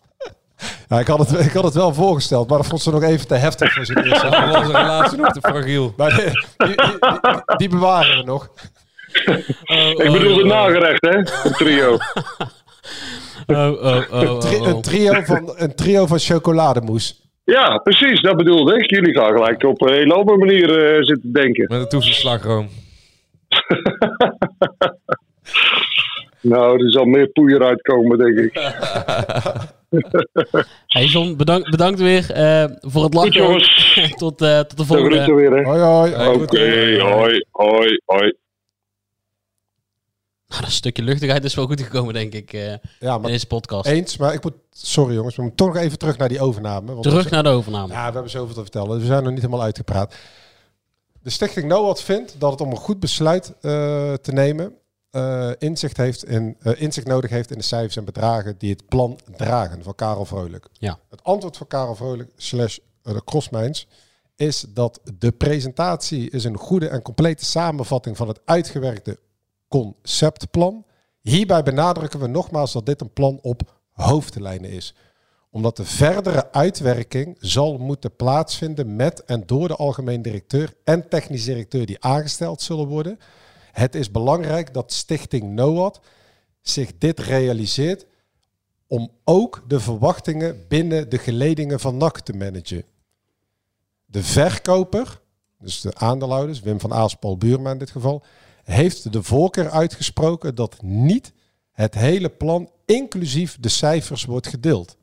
Ja, ik, had het, ik had het wel voorgesteld, maar dat vond ze nog even te heftig voor zijn eerste Ja, was een relatie nog te fragiel. Maar die, die, die- die bewaren we nog. Ik bedoel het nagerecht, hè? Een trio. Oh, oh, oh, Een, tri- oh, een oh. trio van, een trio van chocolademousse. Ja, precies, dat bedoelde ik. Jullie gaan gelijk op een hele andere manier eh, zitten denken. Met een toevoegde slagroom. Nou, er zal meer poeier uitkomen, denk ik. Hey John, bedankt, bedankt weer eh, voor het lachen. Jongens. tot, eh, tot de De volgende. groeten weer, hè? Hoi hoi. Oké, hoi, hoi, hoi. Nou, dat stukje luchtigheid is wel goed gekomen, denk ik, eh, Ja, in maar deze podcast. eens. Maar ik moet, sorry jongens, we moeten toch nog even terug naar die overname. Want Terug naar de overname. Ja, we hebben zoveel te vertellen. Dus we zijn nog niet helemaal uitgepraat. De stichting NOAD vindt dat het om een goed besluit eh, te nemen... eh, inzicht, heeft in, eh, inzicht nodig heeft in de cijfers en bedragen die het plan dragen van Karel Vrolijk. Ja. Het antwoord van Karel Vrolijk slash eh, de Crossmijns is dat de presentatie is een goede en complete samenvatting van het uitgewerkte conceptplan. Hierbij benadrukken we nogmaals dat dit een plan op hoofdlijnen is omdat de verdere uitwerking zal moeten plaatsvinden met en door de algemeen directeur en technisch directeur die aangesteld zullen worden. Het is belangrijk dat Stichting NOAD zich dit realiseert om ook de verwachtingen binnen de geledingen van NAC te managen. De verkoper, dus de aandeelhouders, Wim van Aals, Paul Buurma in dit geval, heeft de voorkeur uitgesproken dat niet het hele plan, inclusief de cijfers, wordt gedeeld.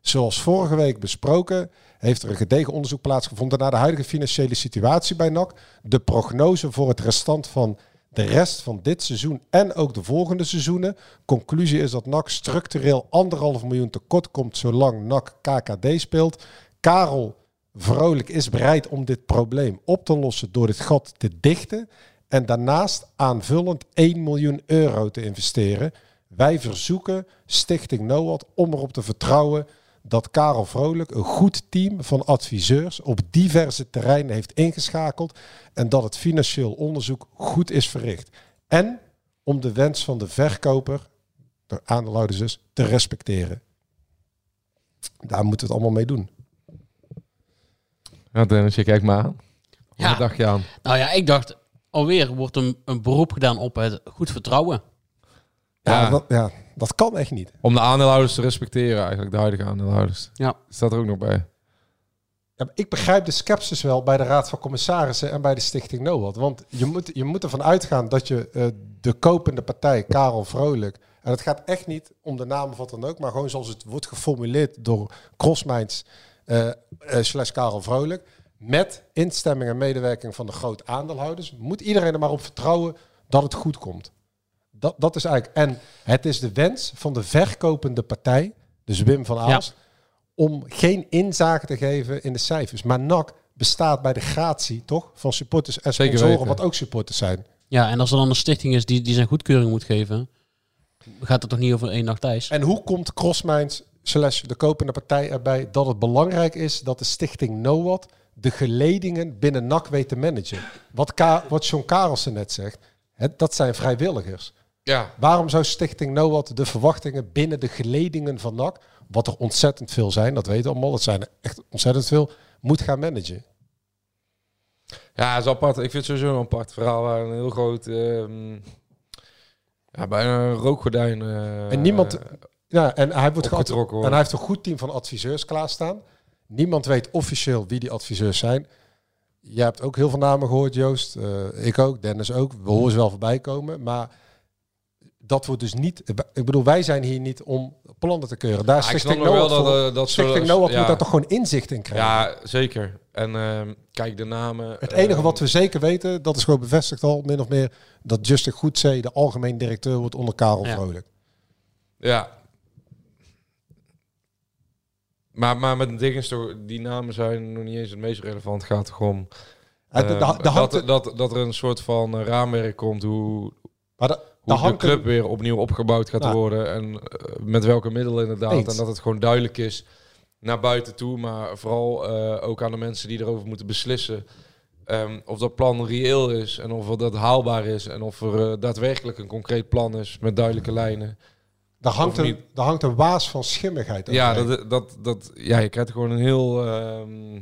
Zoals vorige week besproken, heeft er een gedegen onderzoek plaatsgevonden naar de huidige financiële situatie bij NAC, de prognose voor het restant van de rest van dit seizoen en ook de volgende seizoenen. Conclusie is dat NAC structureel anderhalf miljoen tekort komt zolang NAC KKD speelt. Karel Vrolijk is bereid om dit probleem op te lossen door dit gat te dichten en daarnaast aanvullend 1 miljoen euro te investeren. Wij verzoeken Stichting NOAD om erop te vertrouwen dat Karel Vrolijk een goed team van adviseurs op diverse terreinen heeft ingeschakeld en dat het financieel onderzoek goed is verricht. En om de wens van de verkoper, de aandeelhouders dus, te respecteren. Daar moeten we het allemaal mee doen. Ja, Dennis, je kijkt me aan. Ja. Wat dacht je aan? Nou ja, ik dacht, alweer wordt een, een beroep gedaan op het goed vertrouwen. Ja, Ja. Dat, ja, dat kan echt niet. Om de aandeelhouders te respecteren, eigenlijk, de huidige aandeelhouders. Ja. Staat er ook nog bij. Ja, ik begrijp de sceptisch wel bij de Raad van Commissarissen en bij de Stichting NOWAT. Want je moet, je moet ervan uitgaan dat je eh, de kopende partij, Karel Vrolijk... en het gaat echt niet om de naam of wat dan ook... maar gewoon zoals het wordt geformuleerd door Crossminds eh, eh, slash Karel Vrolijk... met instemming en medewerking van de groot aandeelhouders... moet iedereen er maar op vertrouwen dat het goed komt. Dat, dat is eigenlijk... En het is de wens van de verkopende partij, dus Wim van Aalst om geen inzage te geven in de cijfers. Maar NAC bestaat bij de gratie, toch? Van supporters en sponsoren, wat ook supporters zijn. Ja, en als er dan een stichting is die, die zijn goedkeuring moet geven, gaat het toch niet over één nacht ijs? En hoe komt Crossminds slash de kopende partij erbij dat het belangrijk is dat de stichting NOWAT de geledingen binnen NAC weet te managen? Wat, Ka wat John Karelsen net zegt, het, dat zijn vrijwilligers. Ja. Waarom zou Stichting NOWAT de verwachtingen binnen de geledingen van NAC, wat er ontzettend veel zijn, dat weten we allemaal, het zijn er echt ontzettend veel, moet gaan managen? Ja, het is apart. Ik vind het sowieso een apart verhaal waar een heel groot... ehm, ja, bijna een rookgordijn... eh, En niemand- Ja, en hij wordt wordt. En hij heeft een goed team van adviseurs klaarstaan. Niemand weet officieel wie die adviseurs zijn. Jij hebt ook heel veel namen gehoord, Joost. Eh, ik ook, Dennis ook. We horen ze wel voorbij komen. Maar dat wordt dus niet... Ik bedoel, wij zijn hier niet om plannen te keuren. Daar is Ja, ik Stichting Noord wel dat, eh, dat Stichting Noord ja. moet daar toch gewoon inzicht in krijgen. Ja, zeker. En ehm, kijk, de namen... Het enige ehm, wat we zeker weten, dat is gewoon bevestigd al, min of meer, dat Justin Goedzee de algemeen directeur wordt onder Karel Ja. Vrolijk. Ja. Maar, maar met toch, die namen zijn nog niet eens het meest relevant. Het gaat toch om Ja, de- de- ehm, de dat, dat, dat er een soort van eh, raamwerk komt hoe, Maar hoe de club weer opnieuw opgebouwd gaat Nou. worden. En eh, met welke middelen inderdaad. Eens. En dat het gewoon duidelijk is naar buiten toe. Maar vooral eh, ook aan de mensen die erover moeten beslissen. ehm, of dat plan reëel is en of dat haalbaar is. En of er eh, daadwerkelijk een concreet plan is met duidelijke lijnen. Daar hangt, een, daar hangt een waas van schimmigheid Ja, overheen. dat, dat, dat, ja, je krijgt gewoon een heel... ehm,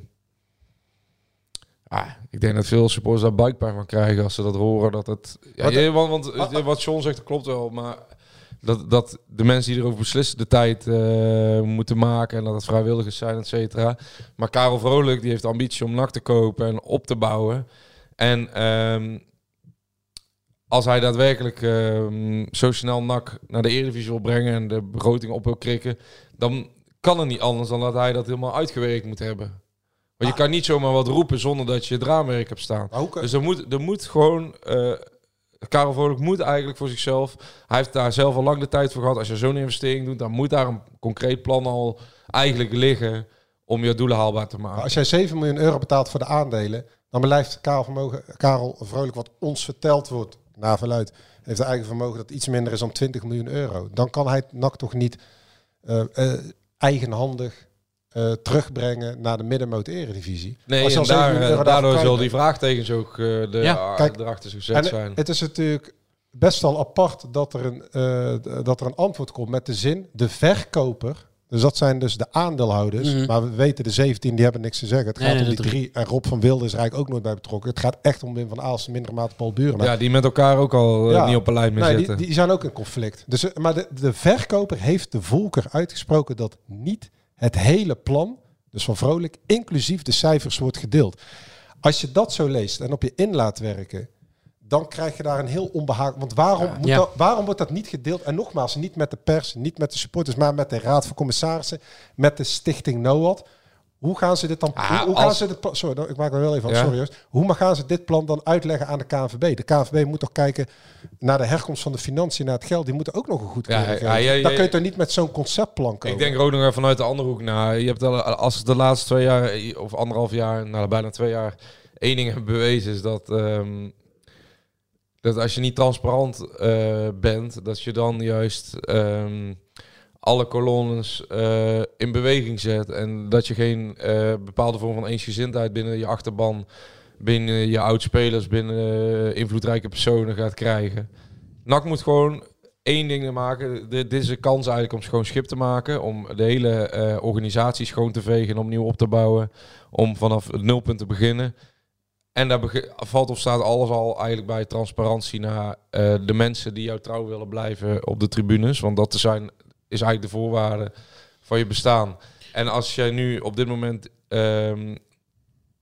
ah, ik denk dat veel supporters daar buikpijn van krijgen als ze dat horen. Dat het, ja, Wat- want, want Wat- wat John zegt, dat klopt wel. Maar dat, dat de mensen die erover beslissen de tijd eh, moeten maken... en dat het vrijwilligers zijn, et cetera. Maar Karel Vrolijk die heeft de ambitie om NAC te kopen en op te bouwen. En... ehm, als hij daadwerkelijk ehm, zo snel NAC naar de Eredivisie wil brengen en de begroting op wil krikken, dan kan het niet anders dan dat hij dat helemaal uitgewerkt moet hebben. Want je kan niet zomaar wat roepen zonder dat je het raamwerk hebt staan. Kan- Dus er moet, er moet gewoon... eh Karel Vrolijk moet eigenlijk voor zichzelf... Hij heeft daar zelf al lang de tijd voor gehad. Als je zo'n investering doet, dan moet daar een concreet plan al eigenlijk liggen om je doelen haalbaar te maken. als jij 7 miljoen euro betaalt voor de aandelen, dan blijft Karel, vermogen, Karel Vrolijk wat ons verteld wordt, naar verluid, heeft een eigen vermogen dat iets minder is dan 20 miljoen euro. Dan kan hij NAC toch niet eh, eh, eigenhandig eh, terugbrengen naar de middenmoot eredivisie. Nee, Als je en al 7 daar, eh, daardoor zal die vraagtekens ook eh, de, Ja, ah, kijk, erachter gezet zijn. het is natuurlijk best wel apart dat er, een, eh, dat er een antwoord komt met de zin, de verkoper, dus dat zijn dus de aandeelhouders, Mhm. maar we weten de 17 die hebben niks te zeggen. Het gaat nee, om de die drie. En Rob van Wilde is er eigenlijk ook nooit bij betrokken. Het gaat echt om Wim van Aalst, in mindere mate Paul Buren. ja, die met elkaar ook al Ja. niet op een lijn meer Nee, zitten. die, die zijn ook in conflict. Dus, maar de, de verkoper heeft de volker uitgesproken dat niet het hele plan, dus van Vrolijk, inclusief de cijfers, wordt gedeeld. Als je dat zo leest en op je in laat werken, dan krijg je daar een heel onbehaag. Want waarom, moet Ja. dat, waarom wordt dat niet gedeeld? En nogmaals, niet met de pers, niet met de supporters, maar met de Raad van Commissarissen, met de Stichting NOAD. Hoe gaan ze dit dan? Ah, hoe, hoe gaan als- ze dit plan- Sorry, nou, ik maak me wel even. Ja. Sorry. Hoe gaan ze dit plan dan uitleggen aan de KNVB? De KNVB moet toch kijken naar de herkomst van de financiën, naar het geld. Die moeten ook nog een goed Ja, ja, ja, Dan kun je toch niet met zo'n conceptplan komen? Ik denk ook nog vanuit de andere hoek naar. Je hebt al, als de laatste twee jaar of anderhalf jaar, nou bijna twee jaar, één ding hebben bewezen is dat, ehm, dat als je niet transparant eh, bent, dat je dan juist ehm, alle kolonnes eh, in beweging zet en dat je geen eh, bepaalde vorm van eensgezindheid binnen je achterban, binnen je oudspelers, binnen eh, invloedrijke personen gaat krijgen. NAC moet gewoon één ding maken. Dit, is een kans eigenlijk om schoon schip te maken. Om de hele organisatie schoon te vegen en opnieuw op te bouwen. Om vanaf het nulpunt te beginnen. En daar valt of staat alles al eigenlijk bij transparantie naar de mensen die jou trouw willen blijven op de tribunes. Want dat zijn, is eigenlijk de voorwaarde van je bestaan. En als jij nu op dit moment... ehm,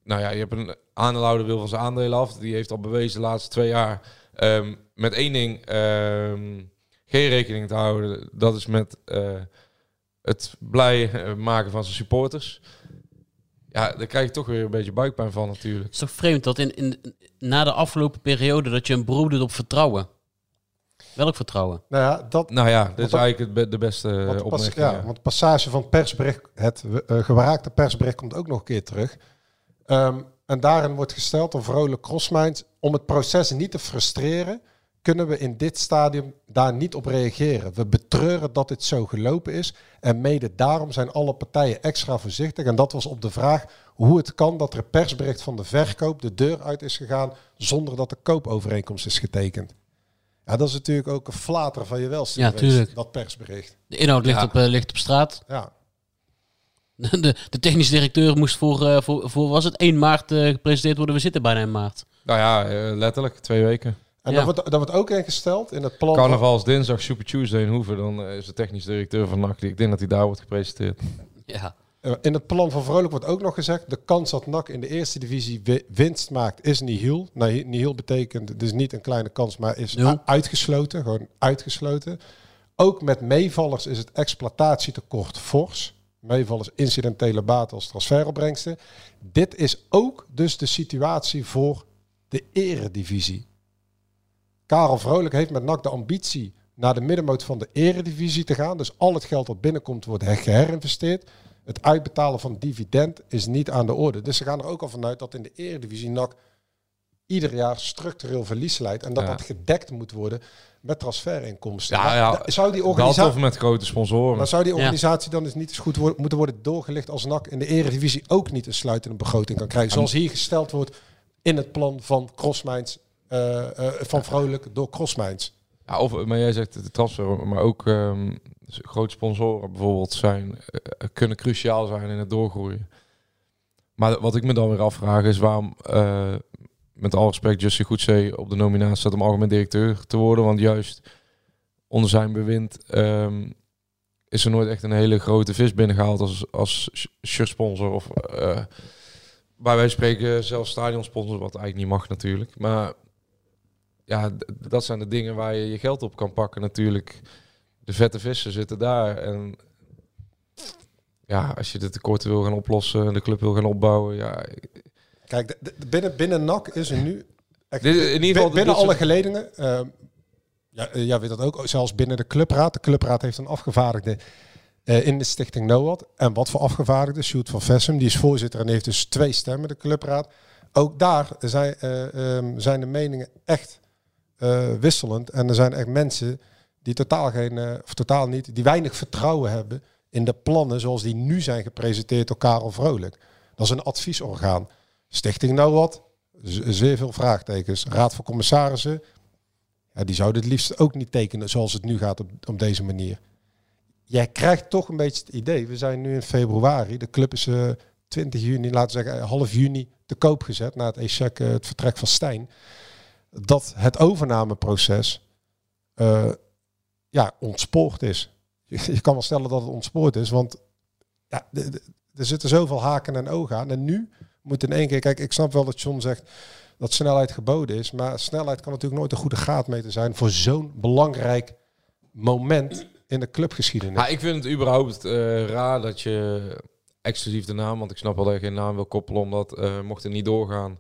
nou ja, je hebt een aandeelhouder wil van zijn aandelen af. Die heeft al bewezen de laatste twee jaar ehm, met één ding ehm, geen rekening te houden. Dat is met eh, het blij eh, maken van zijn supporters. Ja, daar krijg je toch weer een beetje buikpijn van natuurlijk. Het is toch vreemd dat in, in, na de afgelopen periode dat je een beroep doet op vertrouwen. Welk vertrouwen? Nou ja, dat, Nou ja, dit Want is dat- eigenlijk het be- de beste eh, want, de pas- opmerking. ja, ja. want de passage van het persbericht, het eh, gewaakte persbericht komt ook nog een keer terug. Ehm, en daarin wordt gesteld door Vrolijk Crossminds, om het proces niet te frustreren, kunnen we in dit stadium daar niet op reageren. We betreuren dat dit zo gelopen is en mede daarom zijn alle partijen extra voorzichtig. En dat was op de vraag hoe het kan dat er een persbericht van de verkoop de deur uit is gegaan zonder dat de koopovereenkomst is getekend. Ja, dat is natuurlijk ook een flater van je welste Ja, geweest, tuurlijk. dat persbericht. De inhoud ligt, Ja. op, eh, ligt op straat. Ja, De, de technisch directeur moest voor, eh, voor, voor was het 1 maart eh, gepresenteerd worden. We zitten bijna in maart. Nou ja, letterlijk, twee weken. En Ja. dat, wordt, dat wordt ook ingesteld in het plan. van- Carnaval is dinsdag, Super Tuesday in Hoeven. Dan is de technisch directeur van NAC. die- Ik denk dat hij daar wordt gepresenteerd. Ja. Eh, In het plan van Vrolijk wordt ook nog gezegd: de kans dat NAC in de eerste divisie wi- winst maakt is nihil. Nou, nihil betekent dus niet een kleine kans, maar is uitgesloten. Gewoon uitgesloten. Ook met meevallers is het exploitatietekort fors. Meevallers incidentele baten als transferopbrengsten. Dit is ook dus de situatie voor de eredivisie. Karel Vrolijk heeft met NAC de ambitie naar de middenmoot van de eredivisie te gaan. Dus al het geld dat binnenkomt wordt her- geherinvesteerd. Het uitbetalen van dividend is niet aan de orde. Dus ze gaan er ook al vanuit dat in de eredivisie NAC ieder jaar structureel verlies leidt. En dat Ja. dat gedekt moet worden met transferinkomsten. Ja, ja, zou die Dat organisatie... of met grote sponsoren. Maar zou die Ja. organisatie dan eens niet eens goed wo- moeten worden doorgelicht als NAC in de eredivisie ook niet een sluitende begroting kan krijgen? Zoals hier gesteld wordt in het plan van Crossminds, eh, eh, van Vrolijk door Crossminds. Ja, of, maar jij zegt de transfer, maar ook ehm, grote sponsoren bijvoorbeeld zijn, eh, kunnen cruciaal zijn in het doorgroeien. Maar wat ik me dan weer afvraag is waarom, eh, met alle respect, Justin Goedzee op de nominatie staat om algemeen directeur te worden. Want juist onder zijn bewind ehm, is er nooit echt een hele grote vis binnengehaald als, als shirtsponsor. Of eh bij wij spreken zelfs stadionsponsor, wat eigenlijk niet mag natuurlijk. Maar ja, dat zijn de dingen waar je je geld op kan pakken natuurlijk. De vette vissen zitten daar. En ja, als je de tekorten wil gaan oplossen en de club wil gaan opbouwen, ja... Kijk, de- de- binnen, binnen NAC is er nu... Echt, Dit- in ieder geval, binnen alle geledingen, eh, ja, eh, jij weet dat ook, zelfs binnen de clubraad. De clubraad heeft een afgevaardigde eh, in de stichting NOAD. En wat voor afgevaardigde? Sjoerd van Vessem, die is voorzitter en heeft dus twee stemmen, de clubraad. Ook daar zijn, eh, ehm, zijn de meningen echt wisselend. En er zijn echt mensen die totaal geen, eh, of totaal niet, die weinig vertrouwen hebben in de plannen zoals die nu zijn gepresenteerd door Karel Vrolijk. Dat is een adviesorgaan. Stichting NOAD, z- zeer veel vraagtekens. Raad van Commissarissen, ja, die zouden het liefst ook niet tekenen zoals het nu gaat op, op deze manier. Jij krijgt toch een beetje het idee, we zijn nu in februari, de club is eh 20 juni, laten we zeggen eh, half juni, te koop gezet na het eh, het vertrek van Stijn. Dat het overnameproces eh, ja, ontspoord is. Je, kan wel stellen dat het ontspoord is, want ja, er zitten zoveel haken en ogen aan. En nu moet in één keer, kijk, ik snap wel dat John zegt dat snelheid geboden is, maar snelheid kan natuurlijk nooit een goede graadmeter zijn voor zo'n belangrijk moment in de clubgeschiedenis. Ja, ik vind het überhaupt eh, raar dat je exclusief de naam, want ik snap wel dat je geen naam wil koppelen, omdat eh, mocht het niet doorgaan,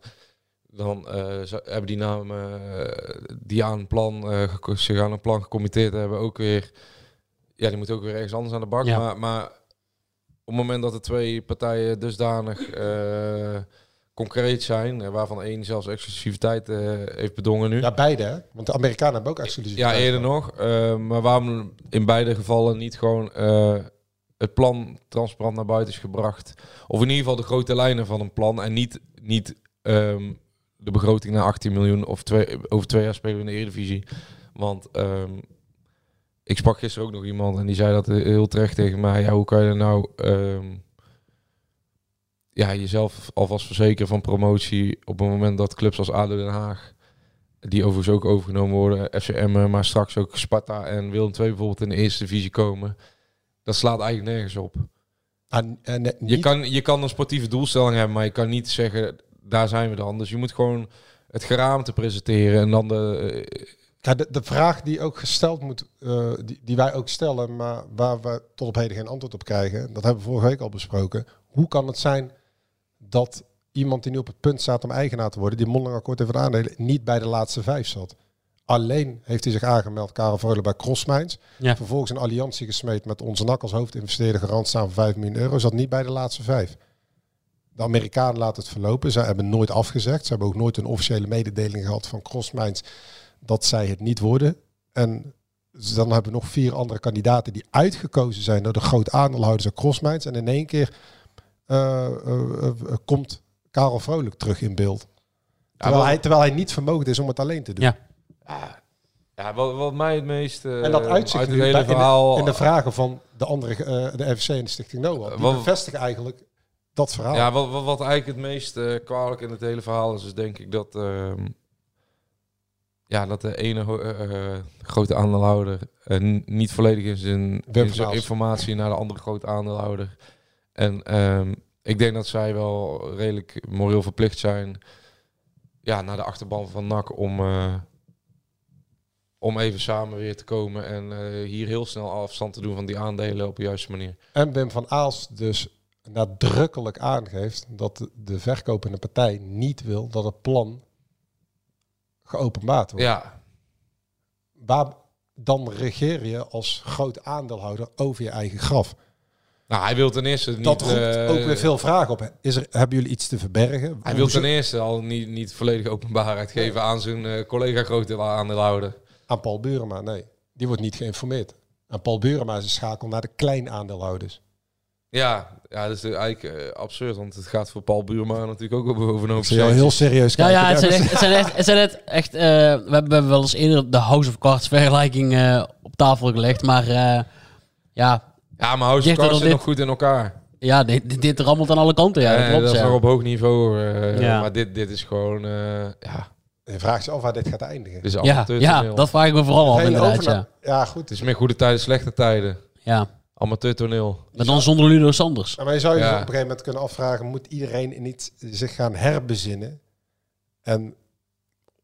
dan eh, hebben die namen eh, die aan een plan, eh, zich aan een plan gecommitteerd hebben, ook weer, ja, die moeten ook weer ergens anders aan de bak. Ja. Maar, maar op het moment dat de twee partijen dusdanig eh, concreet zijn, waarvan één zelfs exclusiviteit eh, heeft bedongen nu. Ja, beide, hè? Want de Amerikanen hebben ook exclusief. Ja, eerder nog. Maar waarom in beide gevallen niet gewoon eh, het plan transparant naar buiten is gebracht? Of in ieder geval de grote lijnen van een plan en niet, niet ehm, de begroting naar 18 miljoen of twee, over twee jaar spelen we in de Eredivisie. Want ehm, ik sprak gisteren ook nog iemand en die zei dat heel terecht tegen mij. Ja, hoe kan je er nou... ehm, ja, jezelf alvast verzekeren van promotie op het moment dat clubs als ADO Den Haag, die overigens ook overgenomen worden, FCM, maar straks ook Sparta en Willem II bijvoorbeeld in de eerste divisie komen, dat slaat eigenlijk nergens op. En, en, eh, Je kan, je kan een sportieve doelstelling hebben, maar je kan niet zeggen, daar zijn we dan. Dus je moet gewoon het geraamte presenteren en dan de... eh, Ja, de, de vraag die ook gesteld moet, eh, die, die wij ook stellen, maar waar we tot op heden geen antwoord op krijgen, dat hebben we vorige week al besproken. Hoe kan het zijn dat iemand die nu op het punt staat om eigenaar te worden, die mondeling akkoord heeft aandelen, niet bij de laatste vijf zat? Alleen heeft hij zich aangemeld, Karel Vrolijk, bij Crossmines. Ja. Vervolgens een alliantie gesmeed met onze NAC als hoofdinvesteerder garant staan voor 5 miljoen euro. Zat niet bij de laatste vijf. De Amerikanen laten het verlopen. Zij hebben nooit afgezegd. Ze hebben ook nooit een officiële mededeling gehad van Crossmines dat zij het niet worden. En dan hebben we nog vier andere kandidaten die uitgekozen zijn door de grote aandeelhouders en Crossmines. En in één keer eh, eh, eh, komt Karel Vrolijk terug in beeld. Terwijl, hij, terwijl hij niet vermogen is om het alleen te doen. Ja. Ja, wat, wat mij het meest eh, En dat uitzicht uit het nu hele in, verhaal... de, in de vragen van de andere, eh, de FC en de Stichting Noah. Die Wat- bevestigen eigenlijk dat verhaal. Ja, wat, wat, wat eigenlijk het meest eh, kwalijk in het hele verhaal is, is denk ik dat, ehm, ja, dat de ene eh, eh, grote aandeelhouder niet volledig in zijn, in zijn informatie naar de andere grote aandeelhouder. En ehm, ik denk dat zij wel redelijk moreel verplicht zijn ja, naar de achterban van NAC om, om even samen weer te komen en hier heel snel afstand te doen van die aandelen op de juiste manier. En Wim van Aalst dus nadrukkelijk aangeeft dat de, de verkopende partij niet wil dat het plan geopenbaard wordt. Ja, Waar dan regeer je als groot aandeelhouder over je eigen graf? nou, hij wil ten eerste niet... dat roept eh, ook weer veel vragen op. Is er, hebben jullie iets te verbergen? Hij wil ten eerste al niet, niet volledig openbaarheid geven aan zijn eh, collega grote aandeelhouder. Aan Paul Burema, nee. Die wordt niet geïnformeerd. En Paul Burema is een schakel naar de klein aandeelhouders. Ja, ja, dat is eigenlijk eh, absurd, want het gaat voor Paul Buurma natuurlijk ook hoop zie jou centjes. heel serieus Ja, kijken. ja, het zijn Dennis. echt, het zijn echt, het zijn echt, echt eh, we, hebben, we hebben wel eens eerder de House of Cards vergelijking eh, op tafel gelegd, maar eh, ja, Ja, maar House of Cards zit dit. nog goed in elkaar. ja dit, dit, dit rammelt aan alle kanten. Ja, dat klopt. dat is ja. nog op hoog niveau. Ja. Maar dit, dit is gewoon, eh, ja, Je vraagt je af waar dit gaat eindigen. dit is ja, ja, dat vraag ik me vooral af inderdaad. Ja. ja, goed. Het is meer goede tijden, slechte tijden. Ja. Amateurtoneel. Maar dan zonder Ludo Sanders. Ja, maar je zou je Ja. op een gegeven moment kunnen afvragen, moet iedereen in iets zich gaan herbezinnen en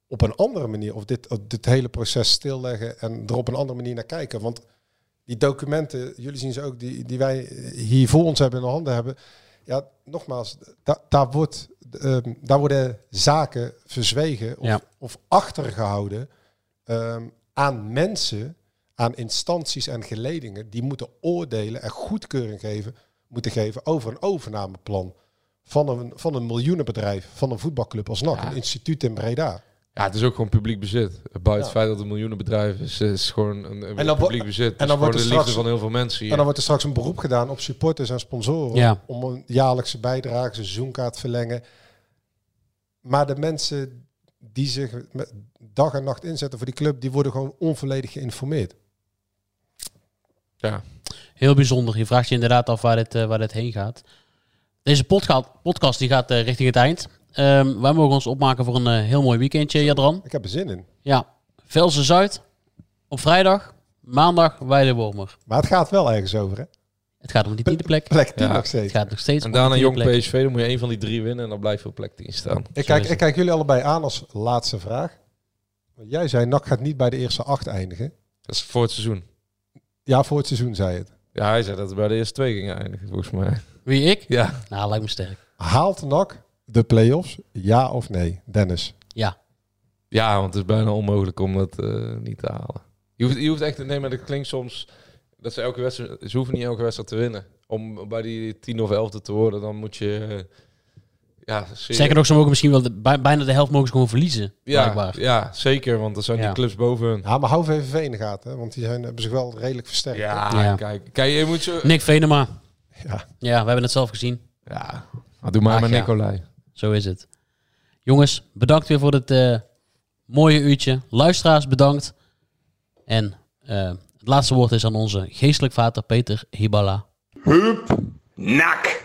op een andere manier, of dit, of dit hele proces stilleggen en er op een andere manier naar kijken. Want die documenten, jullie zien ze ook, die, die wij hier voor ons hebben in de handen hebben. Ja, nogmaals, da- daar, wordt, ehm, daar worden zaken verzwegen of, Ja. of achtergehouden ehm, aan mensen, aan instanties en geledingen die moeten oordelen en goedkeuring geven, moeten geven over een overnameplan van een, van een miljoenenbedrijf, van een voetbalclub als NAC, Ja. een instituut in Breda. Ja, het is ook gewoon publiek bezit. Buiten Ja. het feit dat het een miljoenenbedrijf is, is gewoon een, een En dan wo- publiek bezit. En dan wordt de er liefde straks- van heel veel mensen hier. En dan wordt er straks een beroep gedaan op supporters en sponsoren Ja. om een jaarlijkse bijdrage, seizoenkaart verlengen. Maar de mensen die zich dag en nacht inzetten voor die club, die worden gewoon onvolledig geïnformeerd. Ja. Heel bijzonder. Je vraagt je inderdaad af waar dit, eh, waar dit heen gaat. Deze podcast, podcast die gaat eh, richting het eind. Ehm, wij mogen ons opmaken voor een eh, heel mooi weekendje, Jadran. Ik heb er zin in. Ja, Velsen Zuid op vrijdag, maandag Weidewormer. Maar het gaat wel ergens over, hè? Het gaat om die tiende plek. Plek 10 Ja. nog Het steeds. gaat nog steeds En daarna jong plek. PSV, dan moet je één van die drie winnen en dan blijf je op plek 10 staan. Ik kijk, ik het. kijk jullie allebei aan als laatste vraag. Want Jij zei, NAC gaat niet bij de eerste acht eindigen. Dat is voor het seizoen. Ja, voor het seizoen zei het. Ja, hij zei dat het bij de eerste twee ging eindigen, volgens mij. Wie, ik? Ja. Nou, lijkt me sterk. Haalt NAC de play-offs? Ja of nee? Dennis? Ja. Ja, want het is bijna onmogelijk om dat eh, niet te halen. Je hoeft, je hoeft echt, nee, maar dat klinkt soms dat ze elke wedstrijd, ze hoeven niet elke wedstrijd te winnen. Om bij die 10 of 11 te worden, dan moet je, eh, ja, Sterker nog, ze mogen misschien wel de, bij- bijna de helft mogen ze gewoon verliezen. ja, blijkbaar. ja, zeker, want er zijn Ja. die clubs boven hun. Ja, maar hou VVV in de gaten. Hè? Want die zijn, hebben zich wel redelijk versterkt. Ja, Ja. kijk, kijk, je moet zo, Nick Venema. Ja. Ja, we hebben het zelf gezien. ja, maar doe maar Ach, met ja. Nicolai. Zo is het. Jongens, bedankt weer voor dit eh, mooie uurtje. Luisteraars, bedankt. En eh, het laatste woord is aan onze geestelijk vader Peter Hibala. Nak.